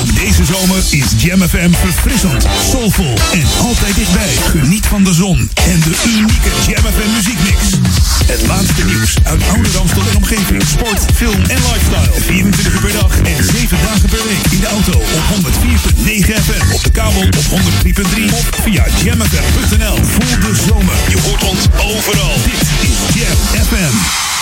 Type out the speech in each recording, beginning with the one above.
Ook deze zomer is Jam FM verfrissend, soulvol en altijd dichtbij. Geniet van de zon en de unieke Jam FM muziekmix. Het laatste nieuws uit oude Ramstel en omgeving. Sport, film en lifestyle. 24 uur per dag en 7 dagen per week. In de auto op 104.9 FM. Op de kabel op 103.3 of via jamfm.nl. Voel de zomer. Je hoort ons overal. Dit is Jam FM.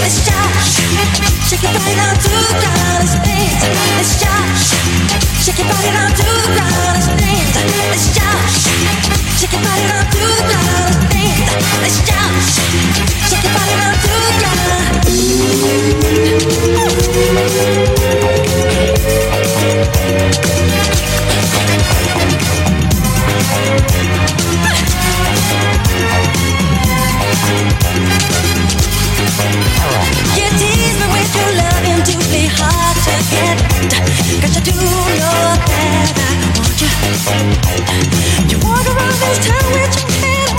let's shout, shake your body down to the ground. Dance, let's shake your body down to the ground. Dance, let's shake your body down to the ground. Dance, let's shake your body down to the ground. Cause you do I you. You around this town with your head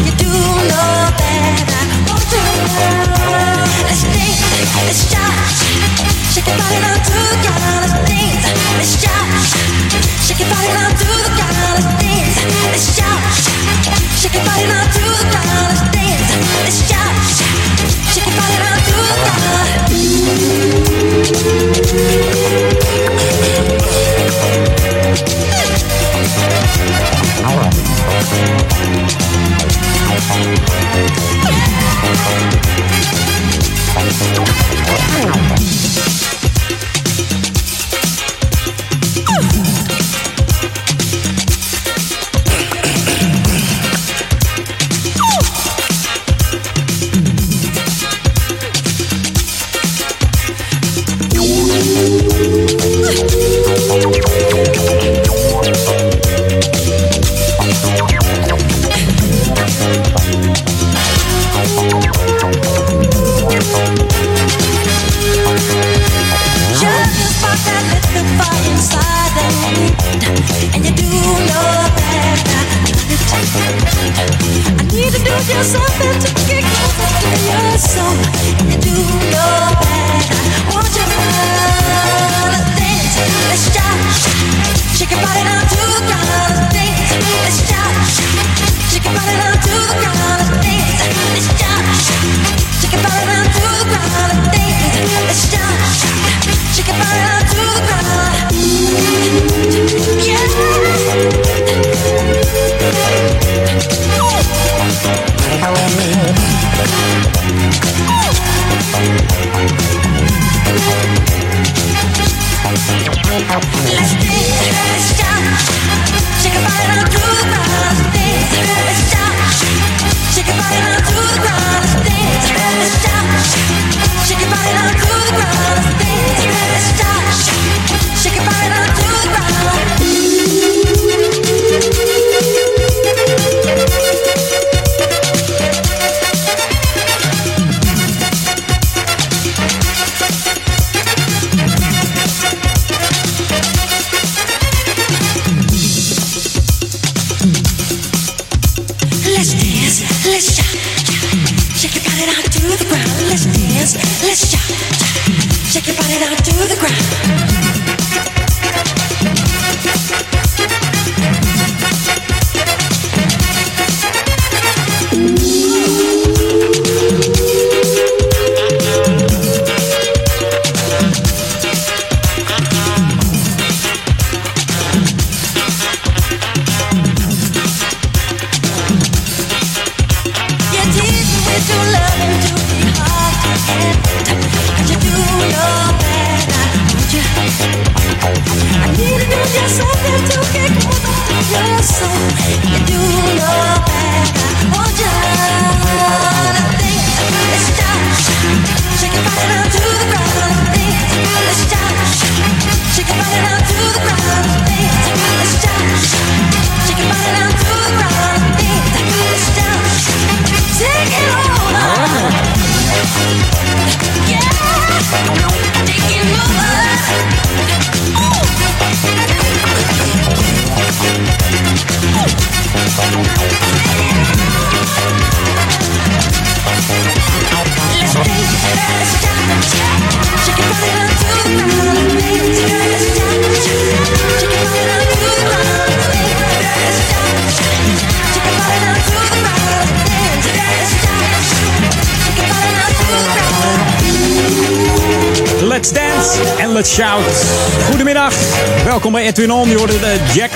you do know that you. Let's dance, let's shout. Shake your body to the ground. Let's dance, let's shout. Shake your body to the ground. Let's dance, let's shout. Shake your body to the ground. Let's dance, let's shout. Shake your body to the ground. Just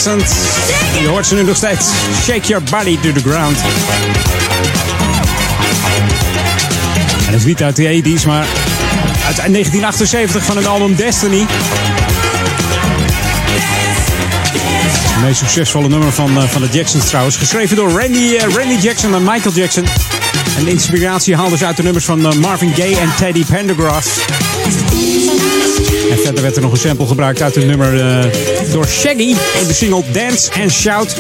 Je hoort ze nu nog steeds. Shake your body to the ground. Dat is niet uit de 80s, maar uit 1978 van het album Destiny. Het meest succesvolle nummer van, eh, van de Jacksons trouwens. Geschreven door Randy, eh, Randy Jackson en Michael Jackson. En de inspiratie haalden ze uit de nummers van eh, Marvin Gaye en Teddy Pendergrass. En verder werd er nog een sample gebruikt uit het nummer eh, door Shaggy in de single Dance and Shout.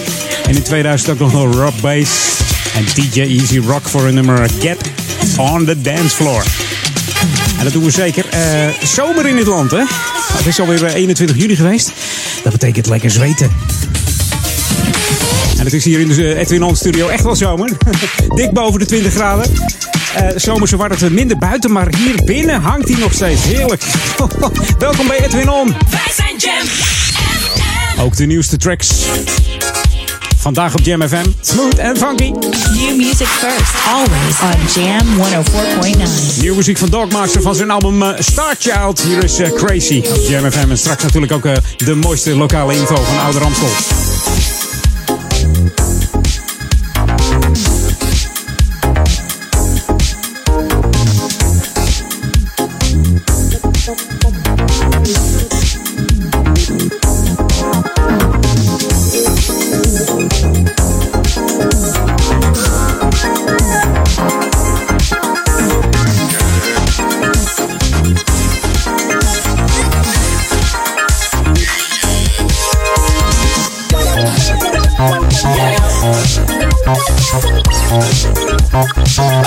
En in 2000 ook nog door Rob Bass en DJ Easy Rock voor een nummer Get on the Dance Floor. En dat doen we zeker. Eh, zomer in het land, hè? Het is alweer eh, 21 juli geweest. Dat betekent lekker zweten. En het is hier in de eh, Edwin On studio echt wel zomer. Dik boven de 20 graden. Eh zomer zo wordt het minder buiten, maar hier binnen hangt hij nog steeds. Heerlijk. Welkom bij Edwin On. Wij zijn Jam Ook de nieuwste tracks. Vandaag op Jam FM. Smooth en funky. New music first, always on Jam 104.9. Nieuwe muziek van Dogmaster van zijn album eh, Star Child. Hier is eh, Crazy op Jam FM. En straks natuurlijk ook eh, de mooiste lokale info van Oude Ramstel. Let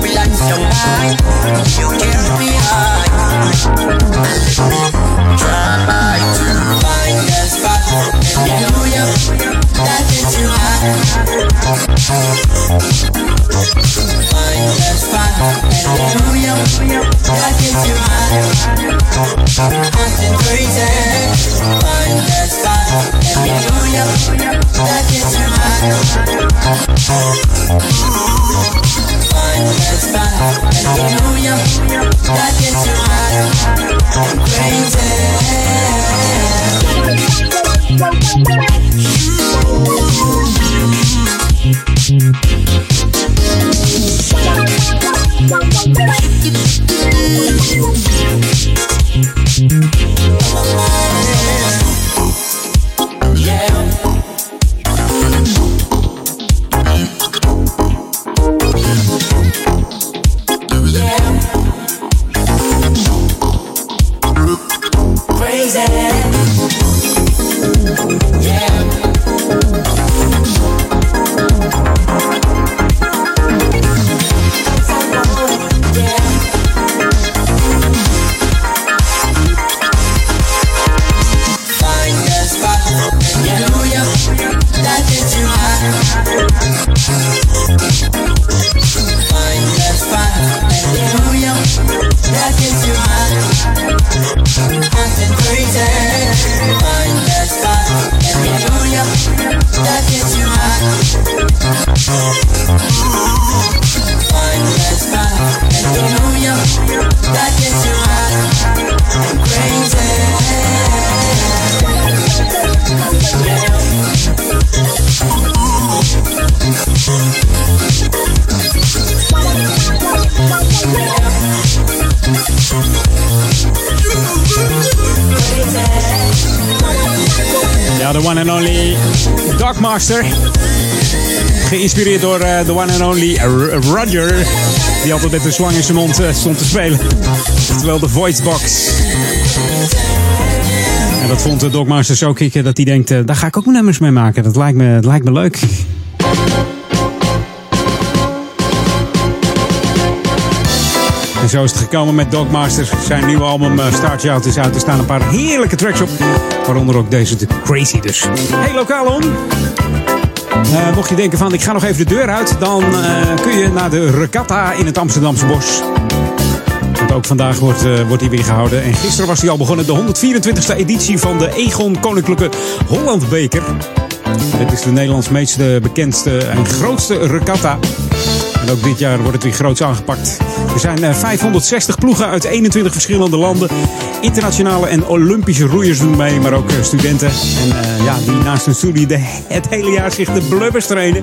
Relax your mind. Try to find the spot. Hallelujah. That is you Find the spot. Hallelujah. That is you Acting crazy. Find the spot. Hallelujah. That is you Find the spot. Hallelujah. That is you Crazy. Yeah. Door eh, de one and only Roger. Die altijd met een slang in zijn mond eh, stond te spelen. Terwijl de voice box. En dat vond de Dogmaster zo kicken dat hij denkt, eh, daar ga ik ook nummers mee maken. Dat lijkt me, dat lijkt me leuk. En zo is het gekomen met Dogmaster. Zijn nieuwe album uh, Start Out is uit. Er staan een paar heerlijke tracks op. Waaronder ook deze, de Crazy dus. Hey Lokalon. Eh, mocht je denken van ik ga nog even de deur uit. Dan eh, kun je naar de Regatta in het Amsterdamse bos. Want ook vandaag wordt, eh, wordt die weer gehouden. En gisteren was die al begonnen. De 124e editie van de Egon Koninklijke Hollandbeker. Dit is de Nederlands meest bekendste en grootste regatta. Ook dit jaar wordt het weer groots aangepakt. Er zijn eh, 560 ploegen uit 21 verschillende landen. Internationale en Olympische roeiers doen mee, maar ook eh, studenten. En eh, ja, die naast hun studie de, het hele jaar zich de blubbers trainen.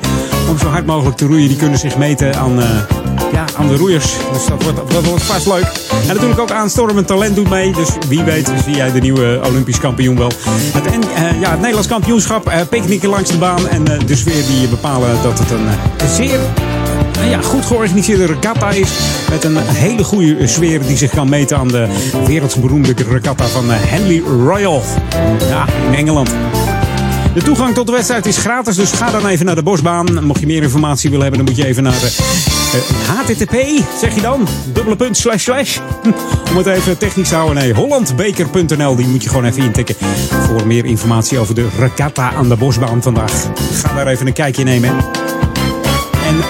Om zo hard mogelijk te roeien. Die kunnen zich meten aan, eh, ja, aan de roeiers. Dus dat wordt, dat wordt vast leuk. En natuurlijk ook aanstormend talent doet mee. Dus wie weet zie jij de nieuwe Olympisch kampioen wel. Het, en, eh, ja, het Nederlands kampioenschap, eh picknicken langs de baan. En eh, de sfeer die bepalen dat het een eh, zeer ja, goed georganiseerde regatta is. Met een hele goede sfeer die zich kan meten aan de wereldberoemde regatta van eh, Henley Royal. Ja, in Engeland. De toegang tot de wedstrijd is gratis, dus ga dan even naar de bosbaan. Mocht je meer informatie willen hebben, dan moet je even naar de eh, http, zeg je dan, dubbele punt slash slash. Om het even technisch te houden, nee, hollandbeker.nl, die moet je gewoon even intikken. Voor meer informatie over de regatta aan de bosbaan vandaag. Ga daar even een kijkje nemen.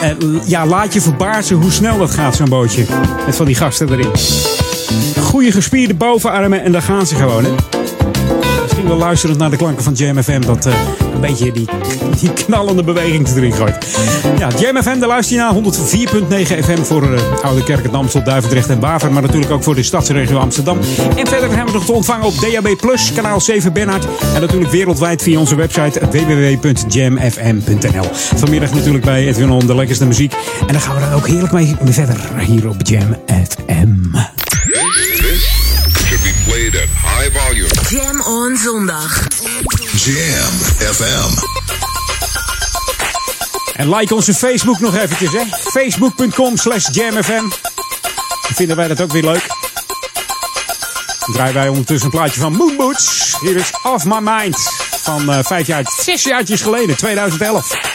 En eh, ja, laat je verbazen hoe snel dat gaat, zo'n bootje. Met van die gasten erin. Goede gespierde bovenarmen en daar gaan ze gewoon. Misschien wel luisterend naar de klanken van Jam FM... dat eh, een beetje die, die knallende beweging erin gooit. Ja, Jam FM, daar luister je naar 104.9 FM... voor uh, Oude Kerk, het Amstel, Duivendrecht en Baver... maar natuurlijk ook voor de stadsregio Amsterdam. En verder hebben we nog te ontvangen op DAB+, kanaal 7 Bernhard... en natuurlijk wereldwijd via onze website www.jamfm.nl. Vanmiddag natuurlijk bij Edwin On, de lekkerste muziek. En daar gaan we dan ook heerlijk mee verder hier op Jam FM. This should be played at high volume. Jam on zondag. Jam FM. En like onze Facebook nog eventjes, hè. Facebook.com slash jamfm. Vinden wij dat ook weer leuk. Dan draaien wij ondertussen een plaatje van Moon Boots. Hier is Off My Mind. Van eh, vijf jaar, zes jaartjes geleden, 2011.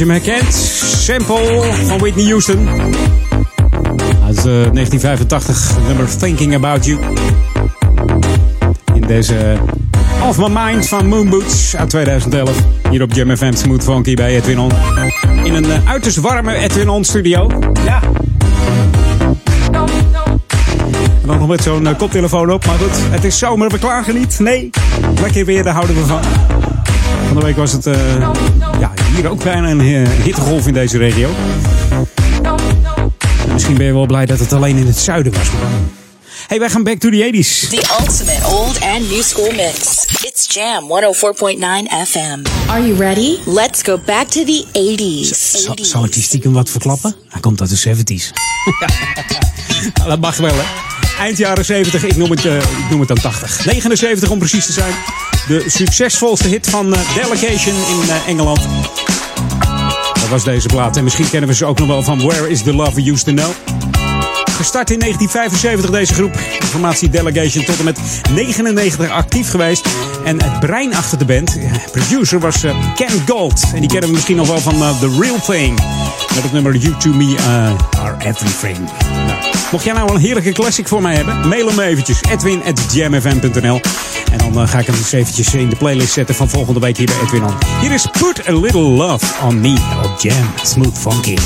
Hem herkent. Sample van Whitney Houston. Uit eh, 1985, nummer Thinking About You. In deze Off My Mind van Moonboots uit 2011. Hier op Jam FM Smooth Funky bij Edwin On. In een eh, uiterst warme Edwin On studio. Ja. En dan nog met zo'n eh, koptelefoon op. Maar goed, het is zomer, we klagen niet. Nee, lekker weer, daar houden we van. Van de week was het hier ook bijna een eh, hittegolf in deze regio. En misschien ben je wel blij dat het alleen in het zuiden was. Hey, wij gaan back to the 80s. The ultimate old and new school mix. It's Jam 104.9 FM. Are you ready? Let's go back to the 80s. Zal, zal ik die stiekem wat verklappen? Hij komt uit de 70s. Nou, dat mag wel, hè? Eind jaren 70, ik noem, het, eh, ik noem het dan 80. 79 om precies te zijn. De succesvolste hit van eh, Delegation in eh, Engeland. Was deze plaat. En misschien kennen we ze ook nog wel van Where is the Love We Used to Know. Gestart in 1975 deze groep. De formatie Delegation tot en met 99 actief geweest. En het brein achter de band, eh, producer, was eh, Ken Gold. En die kennen we misschien nog wel van eh, The Real Thing. Met het nummer You To Me eh, Are Everything. Nou, mocht jij nou een heerlijke classic voor mij hebben, mail hem eventjes. Edwin.jamfm.nl En dan eh, ga ik hem eens eventjes in de playlist zetten van volgende week hier bij Edwin. Hier is Put a Little Love on Me op Jam Smooth Funky.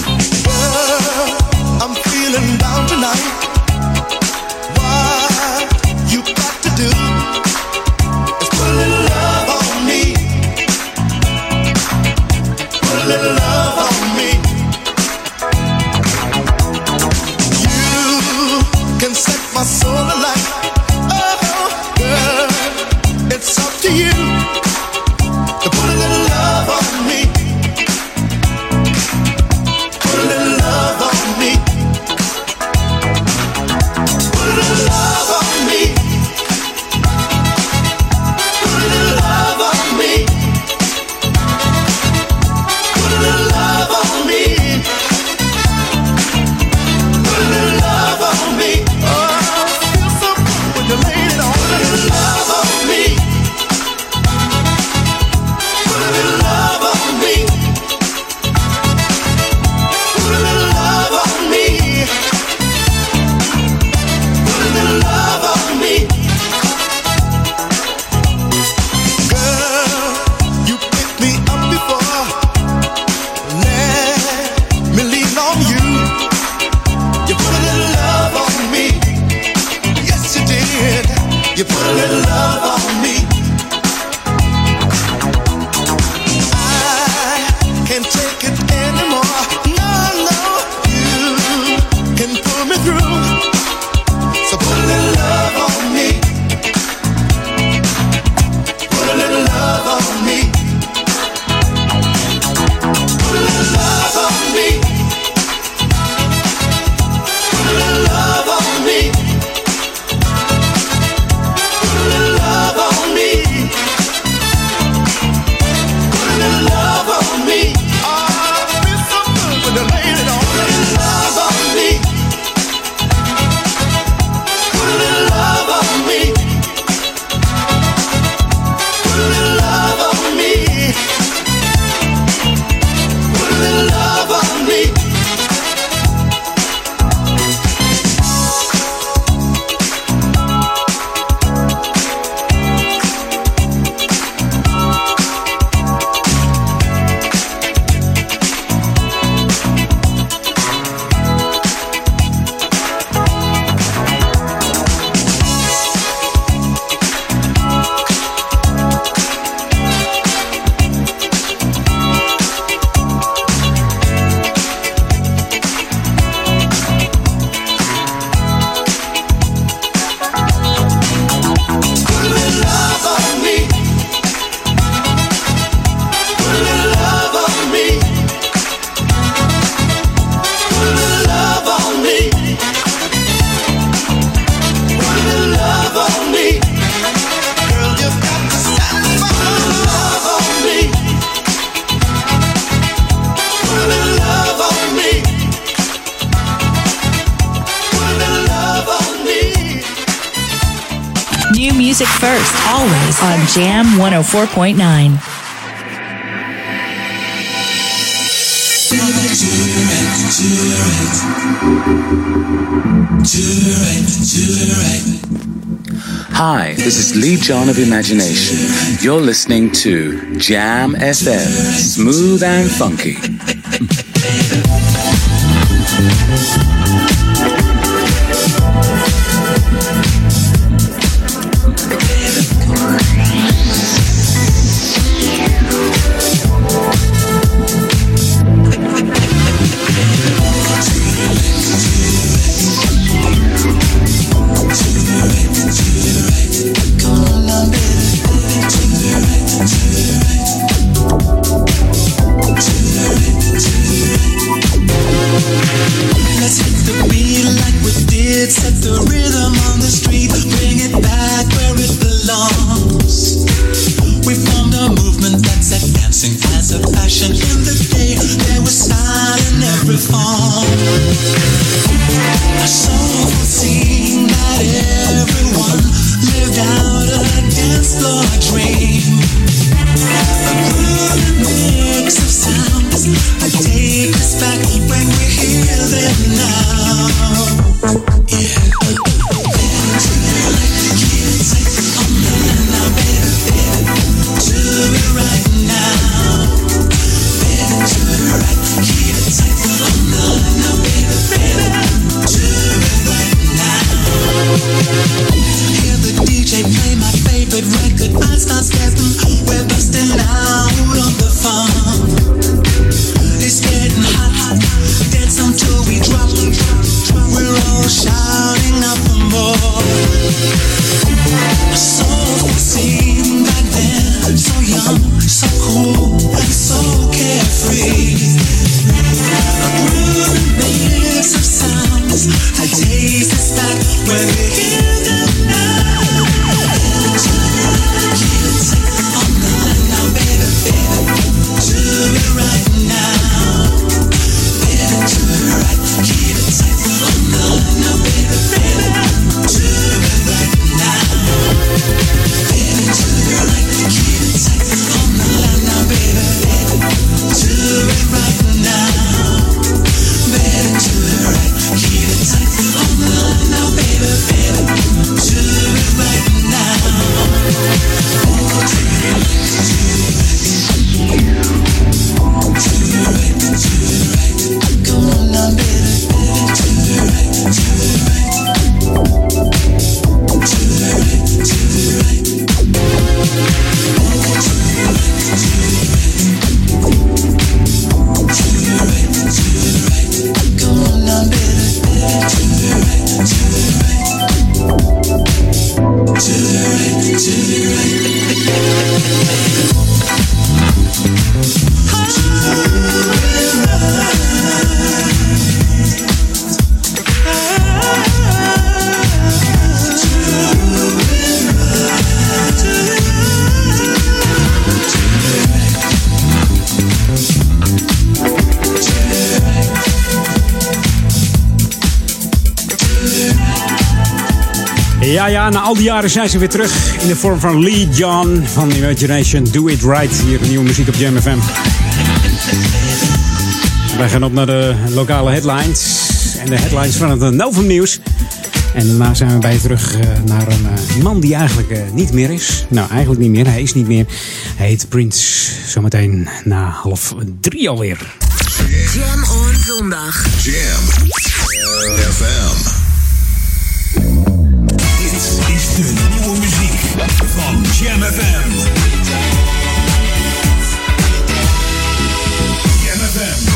Hi, this is Lee John of Imagination. You're listening to Jam FM, smooth and funky. Jaren zijn ze weer terug in de vorm van Lee John van Imagination. Do It Right. Hier nieuwe muziek op Jam FM. Wij gaan op naar de lokale headlines. En de headlines van het Novum Nieuws. En daarna zijn we bij je terug eh, naar een eh, man die eigenlijk eh, niet meer is. Nou, eigenlijk niet meer. Hij is niet meer. Hij heet Prince. Zometeen na half drie alweer. Jam on zondag. Jam. FM. De nieuwe muziek van Jam FM. Jam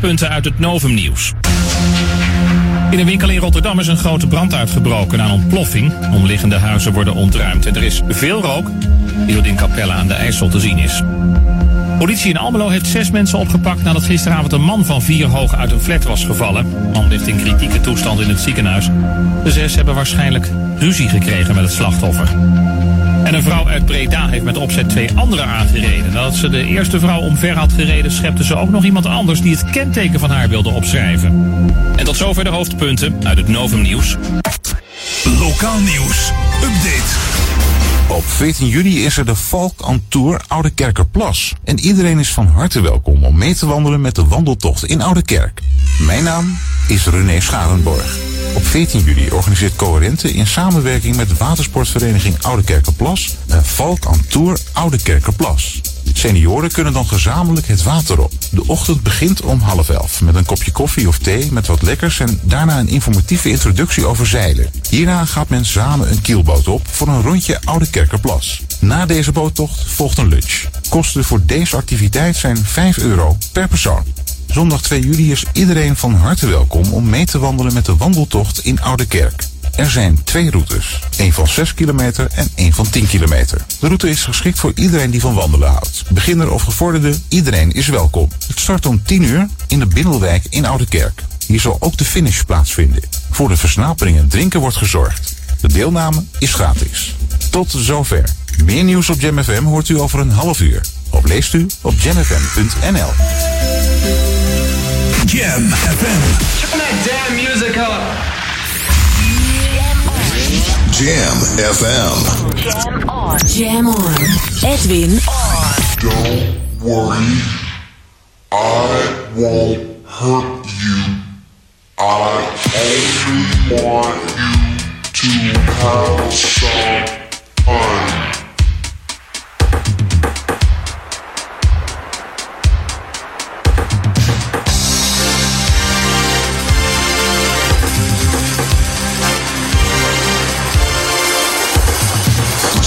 hoofdpunten uit het Novum nieuws. In een winkel in Rotterdam is een grote brand uitgebroken een ontploffing. Omliggende huizen worden ontruimd en er is veel rook die door in Capelle aan de IJssel te zien is. Politie in Almelo heeft zes mensen opgepakt nadat gisteravond een man van vier hoog uit een flat was gevallen. Man ligt in kritieke toestand in het ziekenhuis. De zes hebben waarschijnlijk ruzie gekregen met het slachtoffer. En een vrouw uit Breda heeft met opzet twee anderen aangereden. Nadat ze de eerste vrouw omver had gereden, schepte ze ook nog iemand anders die het kenteken van haar wilde opschrijven. En tot zover de hoofdpunten uit het Novum Nieuws. Lokaal nieuws. Update. Op 14 juli is er de Valk on Tour Oude Kerkerplas. En iedereen is van harte welkom om mee te wandelen met de wandeltocht in Oude Kerk. Mijn naam is René Scharenborg. Op 14 juli organiseert Coherente in samenwerking met watersportvereniging Oude Kerkerplas een Valk on Tour Oude Kerkerplas. Senioren kunnen dan gezamenlijk het water op. De ochtend begint om half elf met een kopje koffie of thee met wat lekkers en daarna een informatieve introductie over zeilen. Hierna gaat men samen een kielboot op voor een rondje Oude Kerkerplas. Na deze boottocht volgt een lunch. Kosten voor deze activiteit zijn 5 euro per persoon. Zondag 2 juli is iedereen van harte welkom om mee te wandelen met de wandeltocht in Oude Kerk. Er zijn twee routes. één van 6 kilometer en één van 10 kilometer. De route is geschikt voor iedereen die van wandelen houdt. Beginner of gevorderde, iedereen is welkom. Het start om 10 uur in de Bindelwijk in Oude Kerk. Hier zal ook de finish plaatsvinden. Voor de versnapering en drinken wordt gezorgd. De deelname is gratis. Tot zover. Meer nieuws op Jam FM hoort u over een half uur. Of leest u op jamfm.nl. Jam FM. Turn that damn music up. Jam FM. Jam on. Jam on. Edwin on. Don't worry. I won't hurt you. I only want you to have some fun.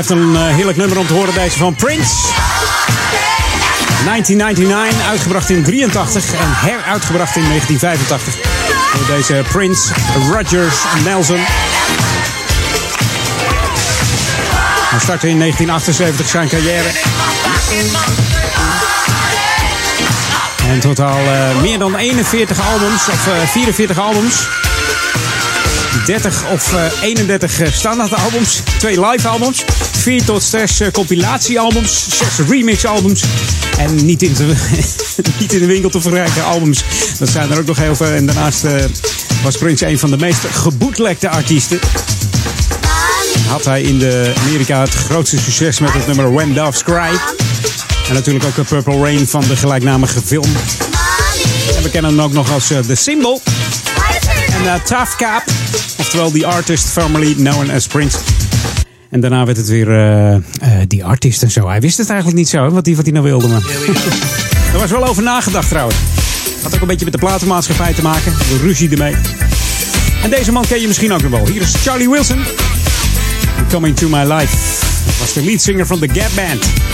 Blijft een eh, heerlijk nummer om te horen, deze van Prince. 1999, uitgebracht in 83 en heruitgebracht in 1985. Door deze Prince Rogers Nelson. Hij startte in 1978 zijn carrière. En totaal eh, meer dan 41 albums, of eh, 44 albums. 30 of eh, 31 eh, standaard albums, twee live albums, 4 tot 6 eh, compilatiealbums, 6 remix albums en niet in, niet in de winkel te verkrijgen albums. Dat zijn er ook nog heel veel. En daarnaast eh, was Prince een van de meest geboetlekte artiesten. Had hij in de Amerika het grootste succes met het nummer When Doves Cry. En natuurlijk ook Purple Rain van de gelijknamige film. En we kennen hem ook nog als eh, The Symbol. En eh, Tough Cap, oftewel The Artist formerly known as Prince. En daarna werd het weer eh, eh, die artist en zo. Hij wist het eigenlijk niet zo, wat hij wat hij nou wilde. Maar. er was wel over nagedacht trouwens. Had ook een beetje met de platenmaatschappij te maken. De ruzie ermee. En deze man ken je misschien ook nog wel. Hier is Charlie Wilson. Coming to My Life. Dat was de leadzanger van The Gap Band.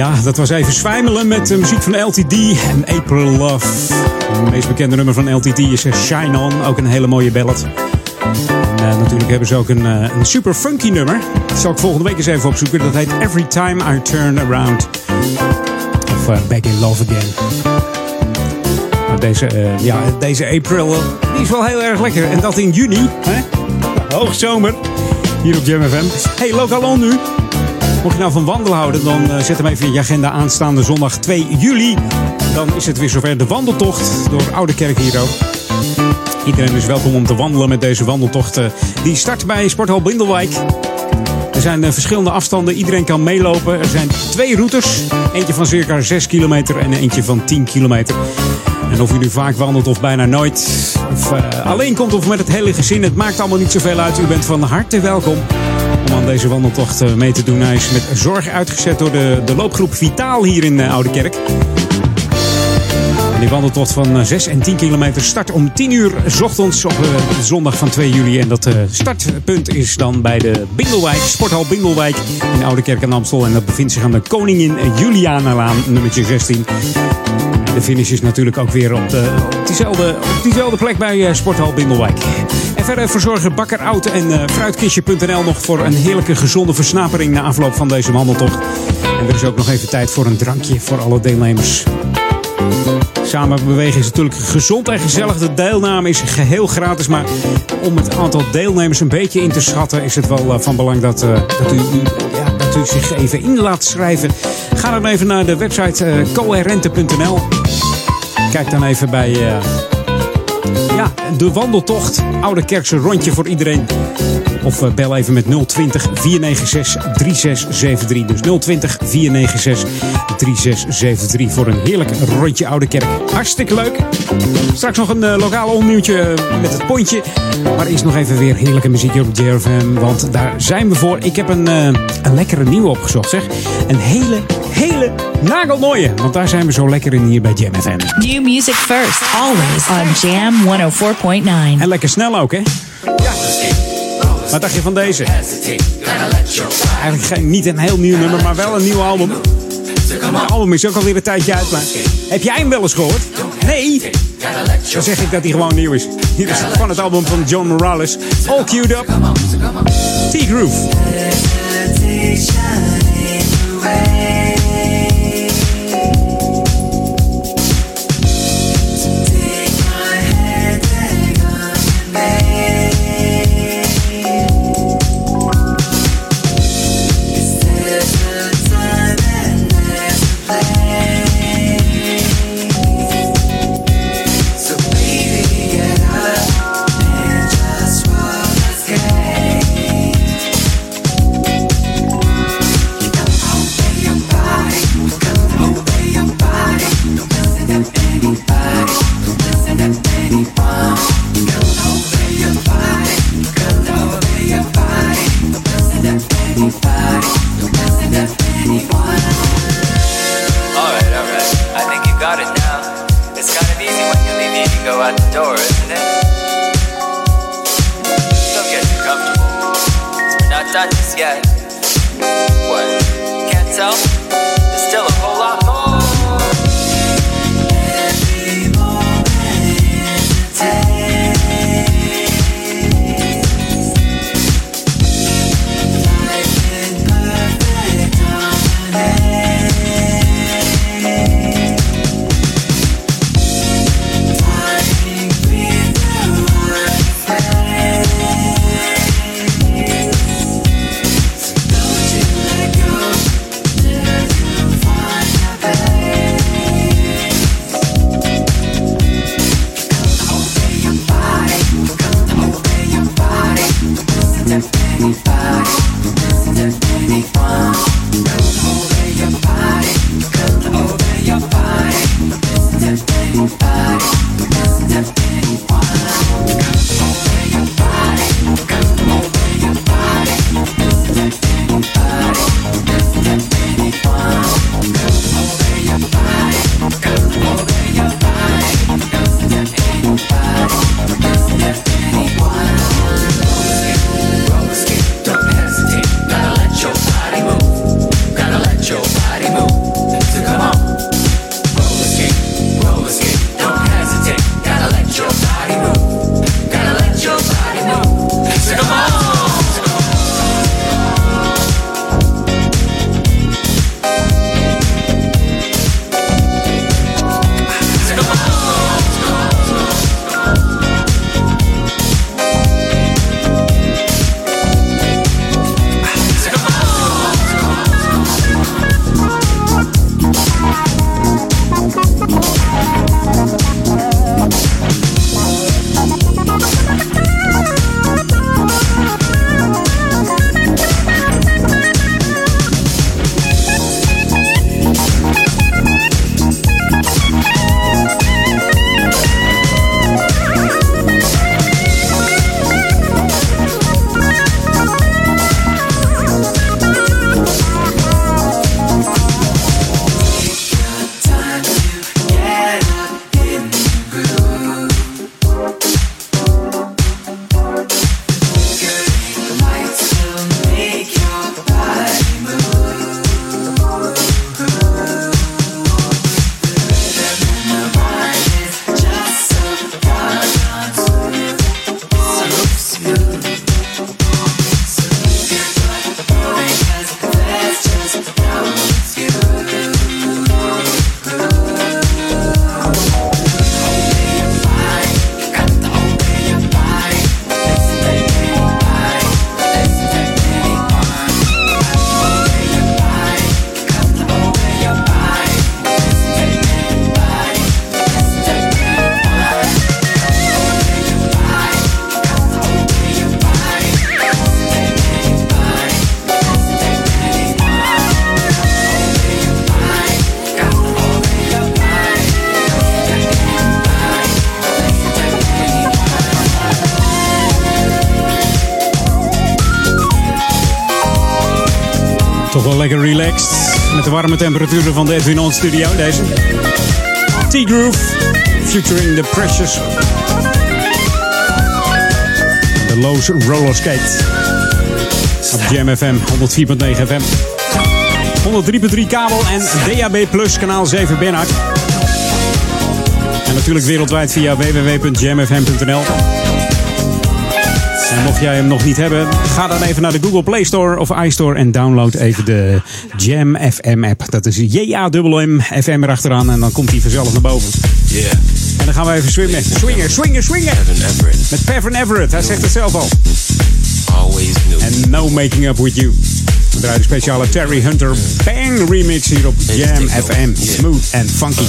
Ja, dat was even zwijmelen met de muziek van LTD en April Love. Het meest bekende nummer van LTD is eh, Shine On, ook een hele mooie ballad. En eh, natuurlijk hebben ze ook een, eh, een, super funky nummer. Dat zal ik volgende week eens even opzoeken. Dat heet Every Time I Turn Around. Of uh, Back in Love Again. Maar deze, ja, deze April die is wel heel erg lekker. En dat in juni, hè? hoogzomer, hier op Jam FM. Hey, lokaal on nu. Mocht je nou van wandelen houden, dan uh, zet hem even in je agenda aanstaande zondag 2 juli. Dan is het weer zover de wandeltocht door Oude Kerk hier ook. Iedereen is welkom om te wandelen met deze wandeltocht. Die start bij Sporthal Bindelwijk. Er zijn verschillende afstanden. Iedereen kan meelopen. Er zijn twee routes. Eentje van circa 6 kilometer en eentje van 10 kilometer. En of u nu vaak wandelt of bijna nooit, of uh, alleen komt of met het hele gezin, het maakt allemaal niet zoveel uit. U bent van harte welkom om aan deze wandeltocht mee te doen. Is met zorg uitgezet door de, de loopgroep Vitaal hier in uh, Oude Kerk. Die wandeltocht van 6 en 10 kilometer start om 10 uur ochtends op zondag van 2 juli. En dat startpunt is dan bij de Bingelwijk, Sporthal Bingelwijk in Oude Kerk en Amstel. En dat bevindt zich aan de Koningin Julianalaan, nummertje 16. De finish is natuurlijk ook weer op, de, op, diezelfde, op diezelfde plek bij uh, Sporthal Bindelwijk. En verder verzorgen Bakker Oud en uh, Fruitkistje.nl nog voor een heerlijke gezonde versnapering na afloop van deze wandeltocht. En er is ook nog even tijd voor een drankje voor alle deelnemers. Samen bewegen is natuurlijk gezond en gezellig. De deelname is geheel gratis. Maar om het aantal deelnemers een beetje in te schatten, is het wel van belang dat, dat, u, ja, dat u zich even in laat schrijven. Ga dan even naar de website uh, coherente.nl. Kijk dan even bij uh, ja, de wandeltocht. Oude Kerkse rondje voor iedereen. Of uh, bel even met 020 496 3673. Dus 020 496 3673 voor een heerlijk rondje Oude Kerk. Hartstikke leuk. Straks nog een uh, lokaal omnieuwtje met het pontje. Maar eerst nog even weer heerlijke muziek hier op JRFM. Want daar zijn we voor. Ik heb een, uh, een lekkere nieuwe opgezocht zeg. Een hele, hele nagelmooie. Want daar zijn we zo lekker in hier bij Jam FM. New music first. Always on Jam 104.9. En lekker snel ook hè. Ja. Wat dacht je van deze? Eigenlijk geen, niet een heel nieuw nummer, maar wel een nieuw album. Het album is ook alweer een tijdje uit, maar heb jij hem wel eens gehoord? Nee? Dan zeg ik dat hij gewoon nieuw is. Hier is van het album van John Morales. All queued up. T-Groove. Relaxed. Met de warme temperaturen van de Edwin On Studio. Deze. T-Groove. Featuring the Precious. De Lowe's Roller Skate. Op Jam FM 104.9 FM. 103.3 kabel en DAB Plus kanaal 7 Bernhard. En natuurlijk wereldwijd via www.jamfm.nl. En mocht jij hem nog niet hebben, ga dan even naar de Google Play Store of iStore en download even de Jam FM app. Dat is J-A-M-M FM erachteraan en dan komt hij vanzelf naar boven. Yeah. En dan gaan we even swingen. Swingen, swingen, swingen. Met Pevin Everett, hij zegt het zelf al. Always knew. En No Making Up With You. We draaien de speciale Terry Hunter Bang remix hier op Jam FM. Smooth and funky.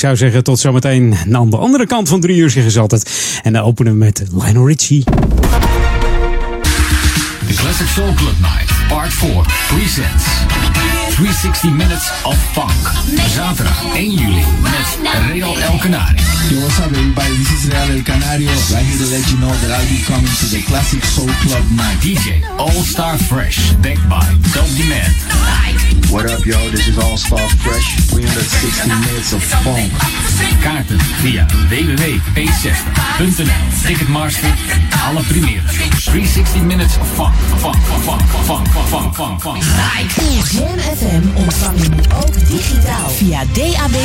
Zou zeggen tot zometeen aan de andere kant van drie uur, zeggen ze altijd. En dan openen we met Lionel Richie. The Classic Soul Club Night, Part 4, presents 360 Minutes of Funk. Zaterdag 1 juli met Real El Canari. Yo, what's up, everybody? This is Real El Canario, right here to let you know that I'll be coming to the Classic Soul Club night. DJ All Star Fresh, backed by Dope Demand. What up, yo? This is All Star Fresh. 360 minutes of funk. Kaarten via www.p60.nl. Ticketmaster, alle primeren. 360 Minutes of. Funk, funk, funk, funk, funk, funk, funk. Jam FM ontvang je ook digitaal via DAB+.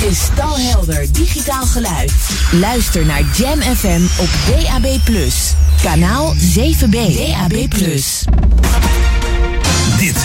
Kristalhelder digitaal geluid. Luister naar Jam FM op DAB+. Kanaal 7B. DAB+.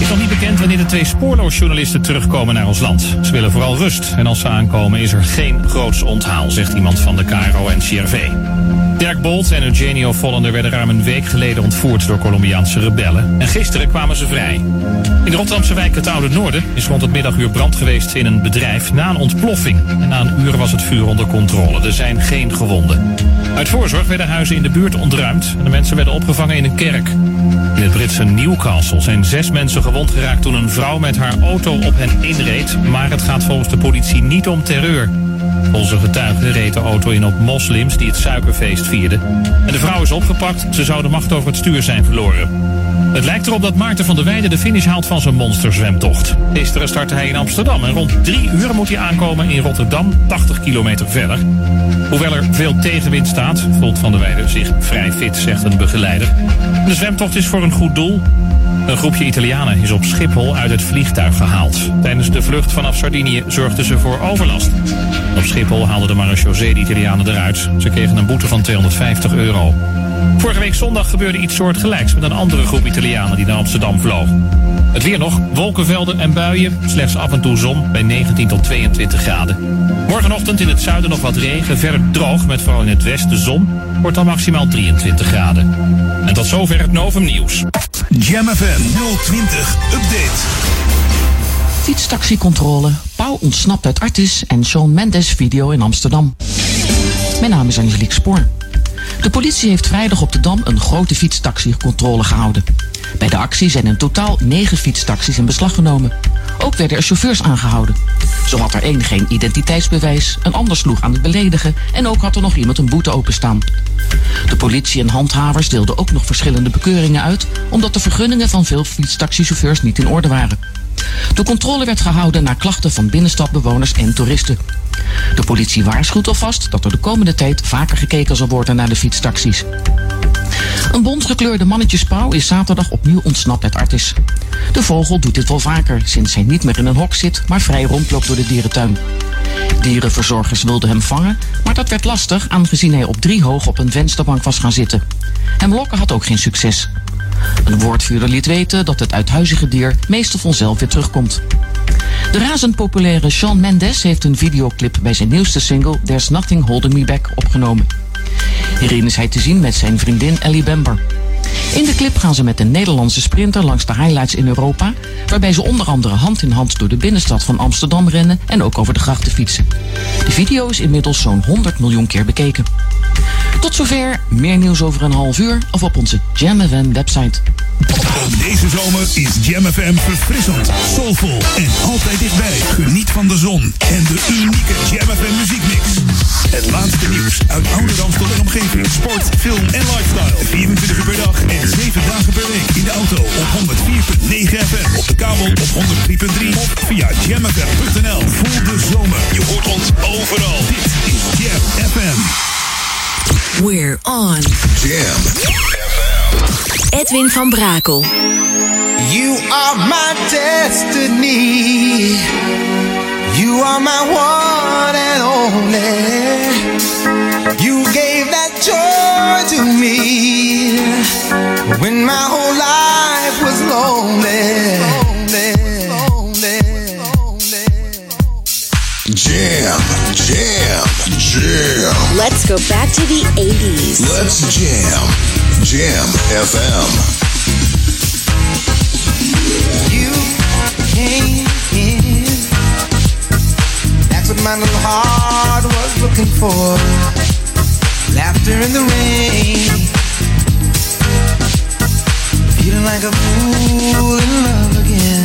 Is nog niet bekend wanneer de twee spoorloosjournalisten terugkomen naar ons land. Ze willen vooral rust en als ze aankomen is er geen groots onthaal, zegt iemand van de KRO en CRV. Dirk Bolt en Eugenio Vollender werden ruim een week geleden ontvoerd door Colombiaanse rebellen. En gisteren kwamen ze vrij. In de Rotterdamse wijk Het Oude Noorden is rond het middaguur brand geweest in een bedrijf na een ontploffing. En na een uur was het vuur onder controle. Er zijn geen gewonden. Uit voorzorg werden huizen in de buurt ontruimd en de mensen werden opgevangen in een kerk. In het Britse Newcastle zijn zes mensen gewond geraakt toen een vrouw met haar auto op hen inreed. Maar het gaat volgens de politie niet om terreur. Onze getuigen reed de auto in op moslims die het suikerfeest vierden. En de vrouw is opgepakt. Ze zou de macht over het stuur zijn verloren. Het lijkt erop dat Maarten van der Weijden de finish haalt van zijn monsterzwemtocht. Gisteren startte hij in Amsterdam en rond drie uur moet hij aankomen in Rotterdam, 80 kilometer verder. Hoewel er veel tegenwind staat, voelt van der Weijden zich vrij fit, zegt een begeleider. De zwemtocht is voor een goed doel. Een groepje Italianen is op Schiphol uit het vliegtuig gehaald. Tijdens de vlucht vanaf Sardinië zorgden ze voor overlast. Op Schiphol haalden de marechaussee de Italianen eruit. Ze kregen een boete van 250 euro. Vorige week zondag gebeurde iets soortgelijks met een andere groep Italianen die naar Amsterdam vloog. Het weer nog, wolkenvelden en buien, slechts af en toe zon bij 19 tot 22 graden. Morgenochtend in het zuiden nog wat regen, verder droog met vooral in het westen zon, wordt dan maximaal 23 graden. En tot zover het Novum Nieuws. Jam FM 020 Update. Fietstaxicontrole, Pauw ontsnapt uit Artis en Shawn Mendes video in Amsterdam. Mijn naam is Angelique Spoor. De politie heeft vrijdag op de Dam een grote fietstaxicontrole gehouden. Bij de actie zijn in totaal negen fietstaxis in beslag genomen. Ook werden er chauffeurs aangehouden. Zo had er één geen identiteitsbewijs, een ander sloeg aan het beledigen en ook had er nog iemand een boete openstaan. De politie en handhavers deelden ook nog verschillende bekeuringen uit, omdat de vergunningen van veel fietstaxichauffeurs niet in orde waren. De controle werd gehouden na klachten van binnenstadbewoners en toeristen. De politie waarschuwt alvast dat er de komende tijd vaker gekeken zal worden naar de fietstaxis. Een bontgekleurde mannetjespauw is zaterdag opnieuw ontsnapt uit Artis. De vogel doet dit wel vaker sinds hij niet meer in een hok zit, maar vrij rondloopt door de dierentuin. Dierenverzorgers wilden hem vangen, maar dat werd lastig aangezien hij op drie hoog op een vensterbank was gaan zitten. Hem lokken had ook geen succes. Een woordvuurder liet weten dat het uithuizige dier meestal vanzelf weer terugkomt. De razend populaire Shawn Mendes heeft een videoclip bij zijn nieuwste single There's Nothing Holding Me Back opgenomen. Hierin is hij te zien met zijn vriendin Ellie Bamber. In de clip gaan ze met een Nederlandse sprinter langs de highlights in Europa, waarbij ze onder andere hand in hand door de binnenstad van Amsterdam rennen en ook over de grachten fietsen. De video is inmiddels zo'n 100 miljoen keer bekeken. Tot zover, meer nieuws over een half uur of op onze Jam FM website. Ook deze zomer is Jam FM verfrissend, soulvol en altijd dichtbij. Geniet van de zon en de unieke Jam FM muziekmix. Het laatste nieuws uit oude Ramstel en omgeving. Sport, film en lifestyle. 24 uur per dag en 7 dagen per week. In de auto op 104.9 FM. Op de kabel op 103.3 of via jamfm.nl. Voel de zomer. Je hoort ons overal. Dit is Jam FM. We're on. Jam. Edwin van Brakel. You are my destiny. You are my one and only. You gave that joy to me when my whole life was lonely. Jam, jam, jam. Let's go back to the 80s. Let's jam. Jam FM. You came in. That's what my little heart was looking for. Laughter in the rain. Feeling like a fool in love again.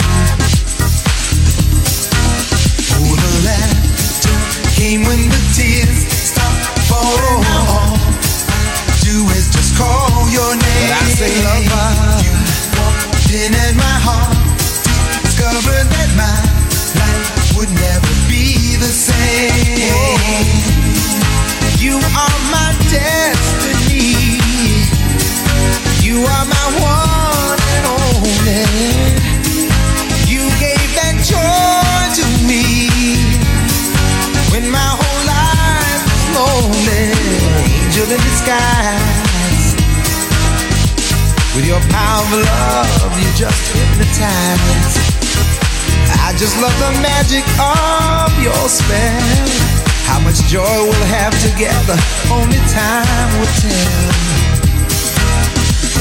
Oh, the laughter came when the tears stopped falling. All I do is just call your name. But I say, lover, you walked in at my heart. Discovered that my life would never be the same. You are my destiny. You are my one and only. You gave that joy to me when my whole life was lonely. Angel in disguise. With your power of love, you just hypnotize. I just love the magic of your spell. How much joy we'll have together, only time will tell.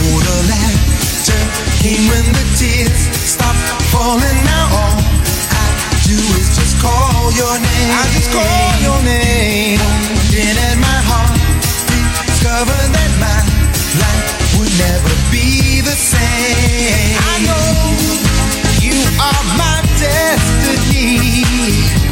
Oh, the laughter came when the tears stopped falling. Now all I do is just call your name. I just call your name. Then at my heart, discover that my life would never be the same. I know you are my destiny.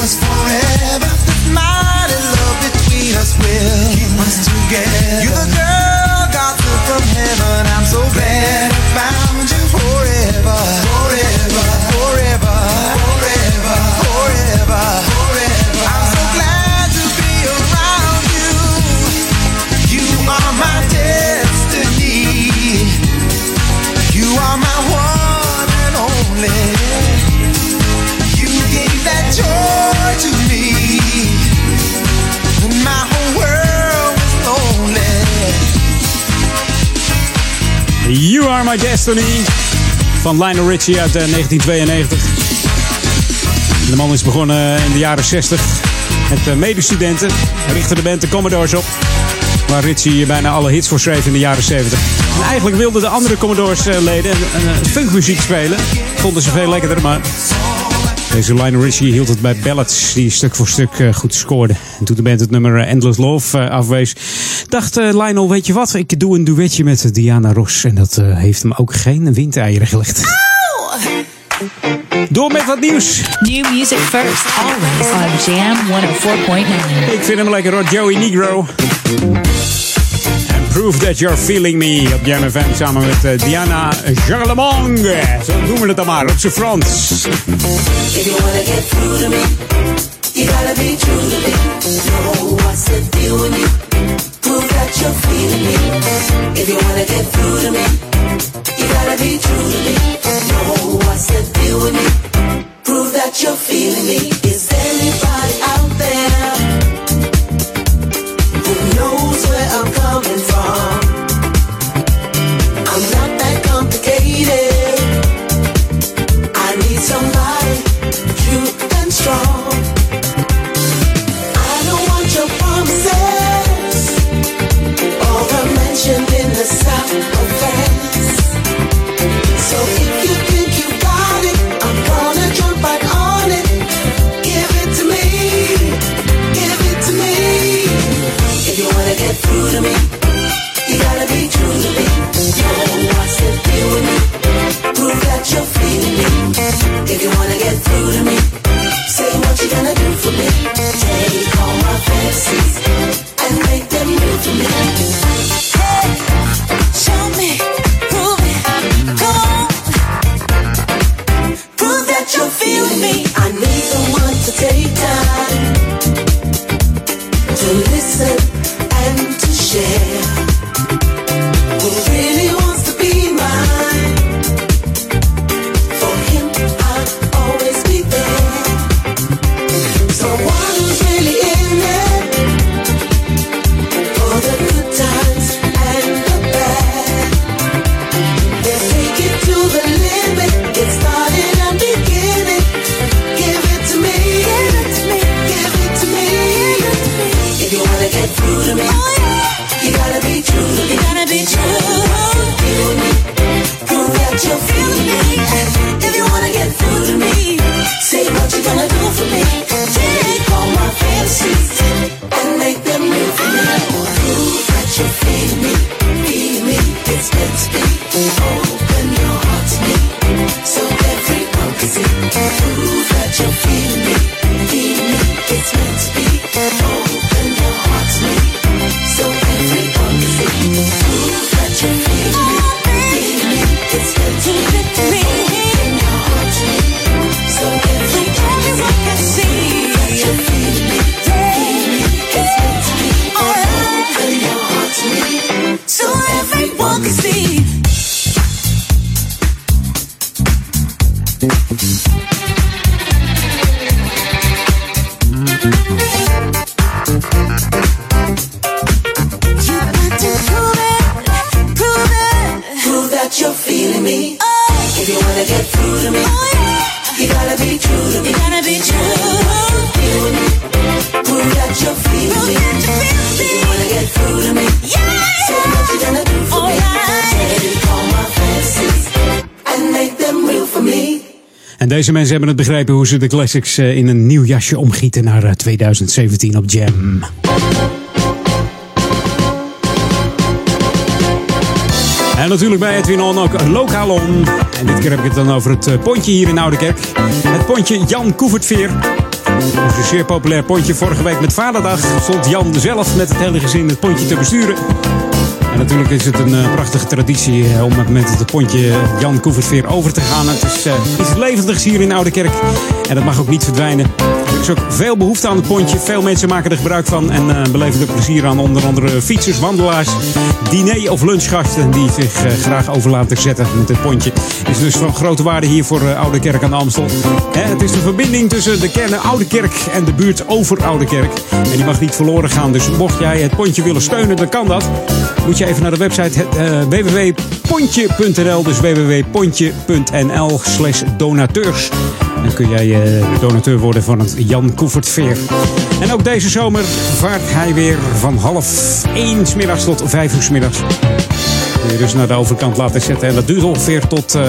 was forever. This mighty love between us will keep us together. You're the girl Destiny van Lionel Richie uit eh, 1992. De man is begonnen in de jaren 60 met eh, medestudenten. Richtte de band de Commodores op. Waar Richie bijna alle hits voor schreef in de jaren 70. En eigenlijk wilden de andere Commodores-leden funkmuziek spelen. Vonden ze veel lekkerder, maar deze Lionel Richie hield het bij ballads die stuk voor stuk eh, goed scoorden. En toen de band het nummer eh, Endless Love eh, afwees, dacht eh, Lionel, weet je wat, ik doe een duetje met Diana Ross. En dat eh, heeft hem ook geen windeieren gelegd. Door met wat nieuws. New music first, always on Jam 104.9. Ik vind hem lekker hoor, Joey Negro. And Prove That You're Feeling Me op Jam FM samen met eh, Diana Charlemagne. Zo noemen we het dan maar, op zijn Frans. If you wanna get through to me, you gotta be true to me. Know what's the deal with me? You're. If you wanna get through to me, you gotta be true to me. Know what's the deal with me? Prove that you're feeling me. Begrepen hoe ze de classics eh, in een nieuw jasje omgieten naar eh, 2017 op Jam. En natuurlijk bij Edwin On ook lokaal on. En dit keer heb ik het dan over het eh, pontje hier in Oudekerk. Het pontje Jan Koevertveer. Een zeer populair pontje. Vorige week met Vaderdag stond Jan zelf met het hele gezin het pontje te besturen. En natuurlijk is het een eh, prachtige traditie eh, om met het pontje Jan Koevertveer over te gaan. Het is eh, iets levendigs hier in Oudekerk. En dat mag ook niet verdwijnen. Er is ook veel behoefte aan het pontje. Veel mensen maken er gebruik van en beleven er plezier aan. Onder andere fietsers, wandelaars, diner- of lunchgasten die zich graag over laten zetten met het pontje. Is dus van grote waarde hier voor Oude Kerk aan de Amstel. Hè, het is de verbinding tussen de kern Oude Kerk en de buurt over Oude Kerk. En die mag niet verloren gaan. Dus mocht jij het pontje willen steunen, dan kan dat. Moet je even naar de website eh, www.pontje.nl. Dus www.pontje.nl slash donateurs. Dan kun jij eh, donateur worden van het Jan Koevert Veer. En ook deze zomer vaart hij weer van half 1 's middags tot 5 uur 's middags. Kun je dus naar de overkant laten zetten. En dat duurt ongeveer tot eh,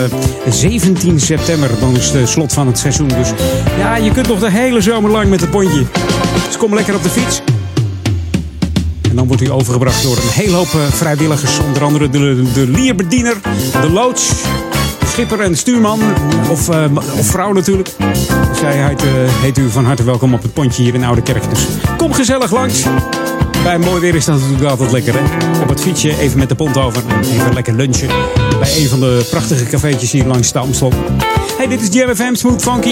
17 september. Dan is het slot van het seizoen. Dus ja, je kunt nog de hele zomer lang met het pontje. Dus kom lekker op de fiets. En dan wordt hij overgebracht door een hele hoop eh, vrijwilligers. Onder andere de, de lierbediener, de loods, schipper en stuurman. Of, eh, of vrouw natuurlijk. Zij heet, eh, heet u van harte welkom op het pontje hier in Oude Kerk. Dus kom gezellig langs. Bij mooi weer is dat natuurlijk altijd lekker. Hè? Op het fietsje even met de pont over. En even lekker lunchen. Bij een van de prachtige cafeetjes hier langs de Amstel. Hey, dit is Jam FM Smooth Funky.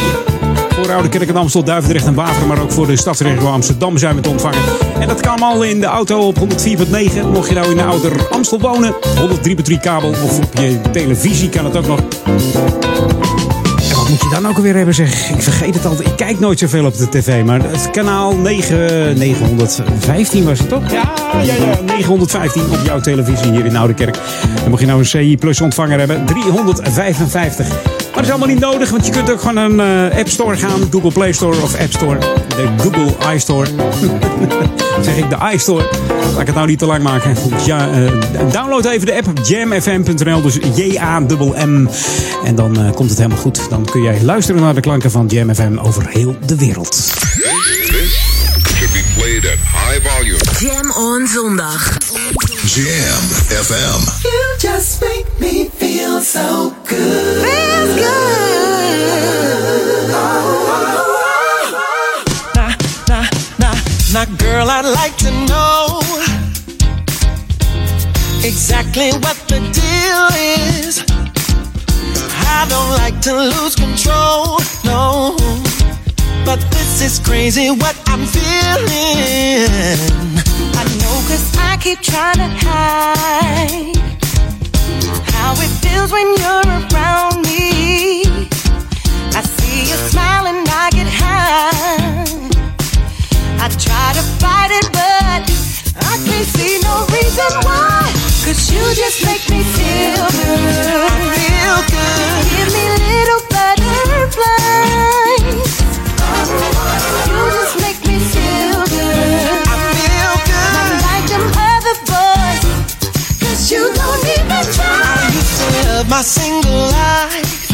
Voor Oude Kerk en Amstel, Duivendrecht en Waver. Maar ook voor de stadsregio Amsterdam zijn we te ontvangen. En dat kan allemaal in de auto op 104.9. Mocht je nou in de ouder Amstel wonen. 103.3 kabel. Of op je televisie kan het ook nog. En wat moet je dan ook alweer hebben zeg? Ik vergeet het altijd. Ik kijk nooit zoveel op de tv. Maar het kanaal 9, 915 was het toch? Ja, ja, ja. 915 op jouw televisie hier in Oudekerk. En mocht je nou een CI Plus ontvanger hebben, 355. Maar dat is allemaal niet nodig, want je kunt ook gewoon een eh, App Store gaan. Google Play Store of App Store. De Google iStore. Zeg ik de iStore. Laat ik het nou niet te lang maken. Ja, eh, download even de app jamfm.nl. Dus J-A-M-M. En dan eh, komt het helemaal goed. Dan kun jij luisteren naar de klanken van Jam FM over heel de wereld. Played at high volume. Jam on zondag. Jam FM. You just keep trying to know Exactly what the deal is. I don't like to lose control, no. But this is crazy what I'm feeling. I know cause I keep tryna hide how it feels when you're around me. I see you smile and I get high. I try to fight it, but I can't see no reason why. Cause you just make me feel good. Feel good. Give me little butterflies. You just make me feel good. I feel good. Not like them other boys. Cause you don't even try. I used to live my single life.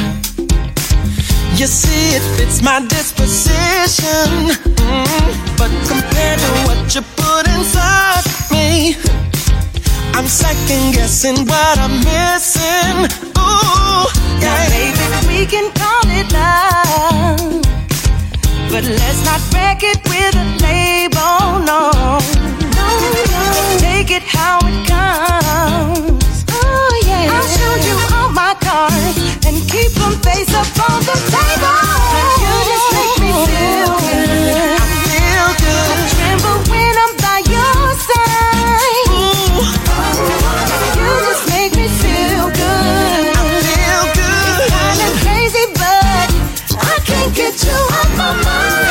You see, it fits my disposition. Mm, But compared to what you put inside me, I'm second guessing what I'm missing. Ooh, Now, yeah. baby, we can call it love. But let's not wreck it with a label, no. No, no. Take it how it comes. I'll show you all my cards and keep them face up on the table. You just make me feel good. I feel I tremble when I'm by your side. You just make me feel good. I feel good. Kinda crazy, but I can't get you off my mind.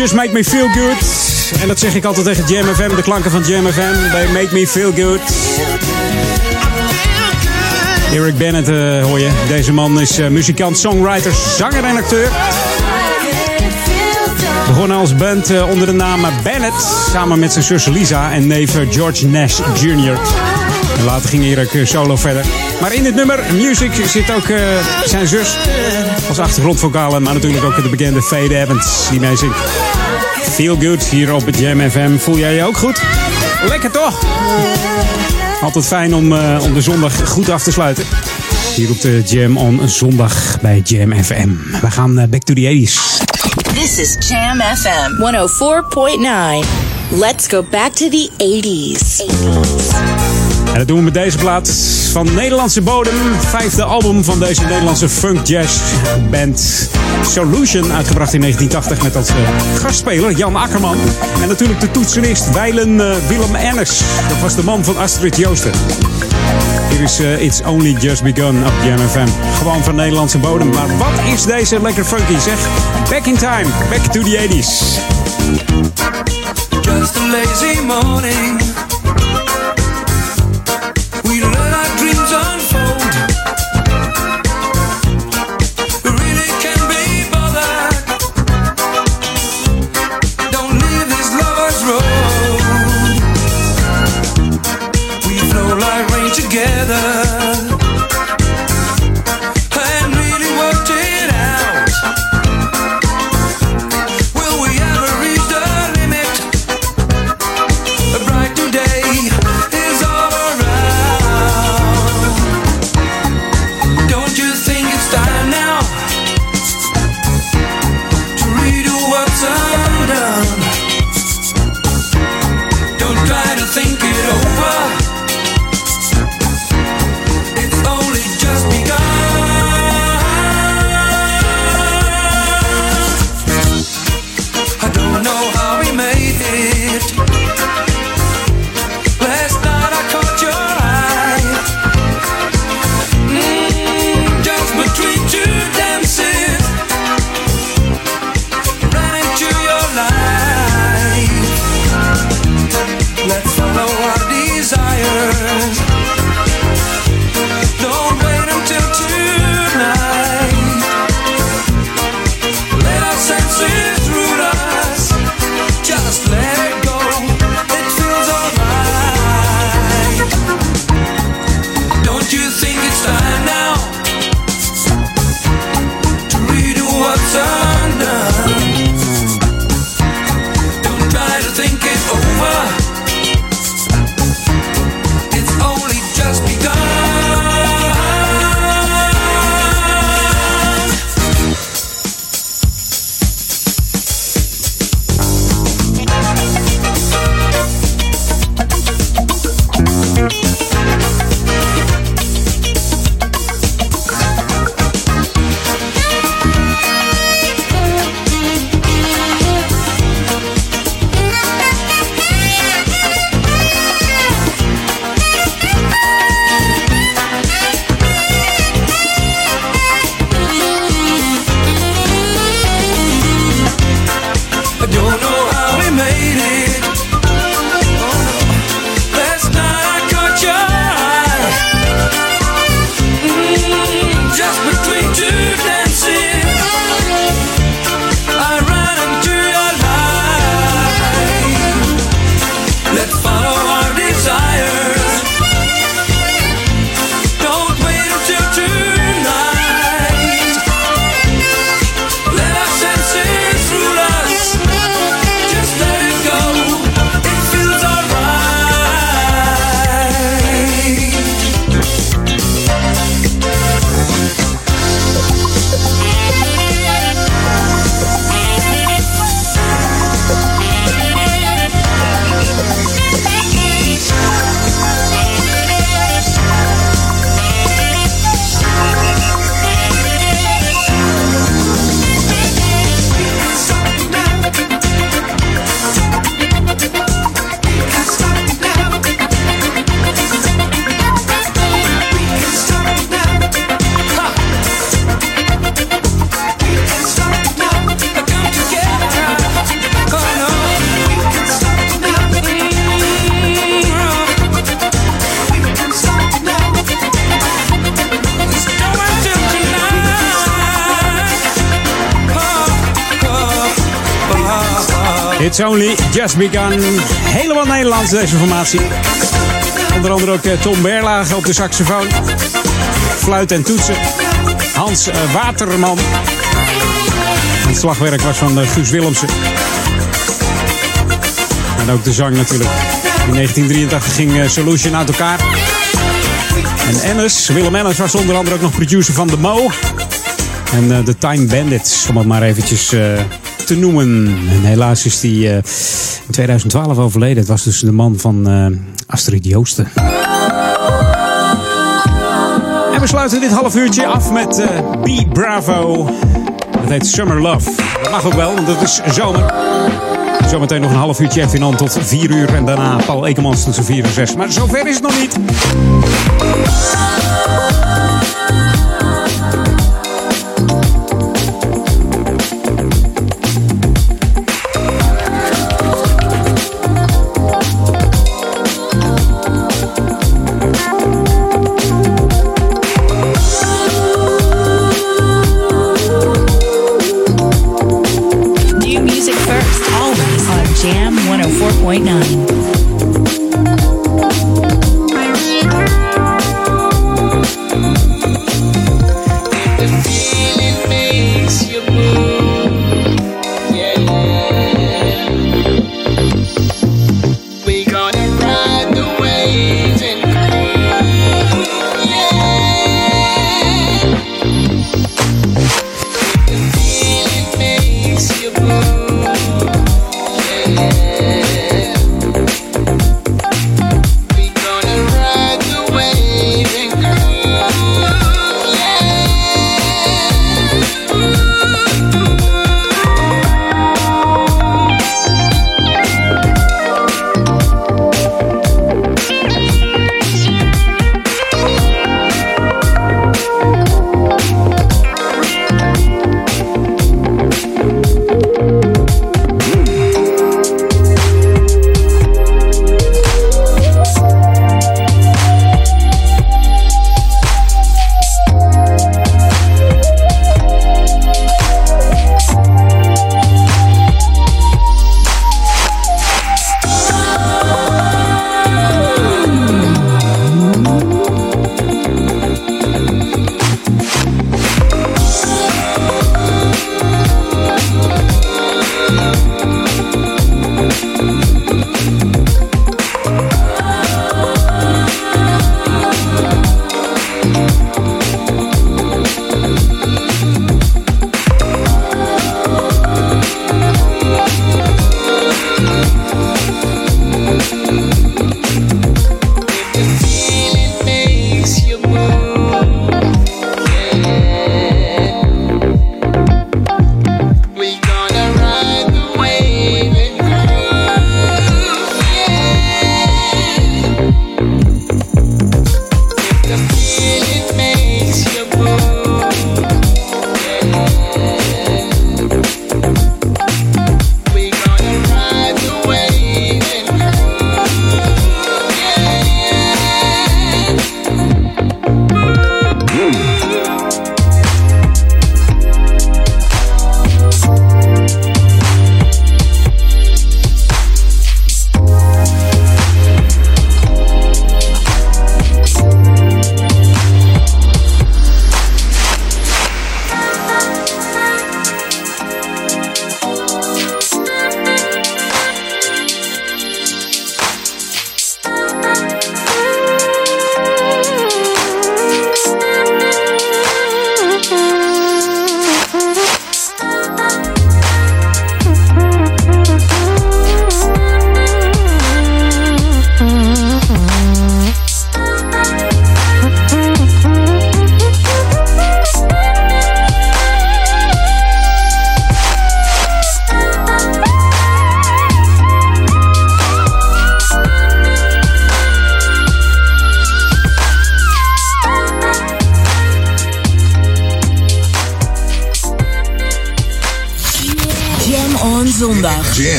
Just Make Me Feel Good. En dat zeg ik altijd tegen Jam FM, de klanken van Jam FM. They make me feel good. Eric Bennett eh, hoor je. Deze man is eh, muzikant, songwriter, zanger en acteur. Begonnen als band eh, onder de naam Bennett. Samen met zijn zus Lisa en neef George Nash Jr. Later ging Erik solo verder. Maar in dit nummer, Music, zit ook zijn zus als achtergrondvocale. Maar natuurlijk ook de bekende Fade Evans die mee zingt. Feel good hier op het Jam FM. Voel jij je ook goed? Lekker toch? Altijd fijn om, eh, om de zondag goed af te sluiten. Hier op de Jam on zondag bij Jam FM. We gaan eh, back to the 80s. This is Jam FM 104.9. Let's go back to the 80s. En dat doen we met deze plaat van Nederlandse bodem. Vijfde album van deze Nederlandse funk jazz band Solution. Uitgebracht in 1980 met als eh, gastspeler Jan Akkerman. En natuurlijk de toetsenist Weilen eh, Willem Enners. Dat was de man van Astrid Joosten. Hier is eh, It's Only Just Begun op Jam FM. Gewoon van Nederlandse bodem. Maar wat is deze lekker funky zeg. Back in time, back to the 80s. Just a lazy morning. It's only. Helemaal Nederlands deze formatie. Onder andere ook eh, Tom Berlage op de saxofoon. Fluit en toetsen. Hans eh, Waterman. Het slagwerk was van eh, Guus Willemsen. En ook de zang natuurlijk. In 1983 ging Solution uit elkaar. En Ennis, Willem Ennis was onder andere ook nog producer van The Mo. En de Time Bandits, om het maar eventjes te noemen. En helaas is die in 2012 overleden. Het was dus de man van Astrid Joosten. En we sluiten dit half uurtje af met uh, B Bravo. Dat heet Summer Love. Dat mag ook wel, want het is zomer. Zometeen nog een half uurtje in tot 4 uur. En daarna Paul Ekemans tussen 4 en 6. Maar zover is het nog niet.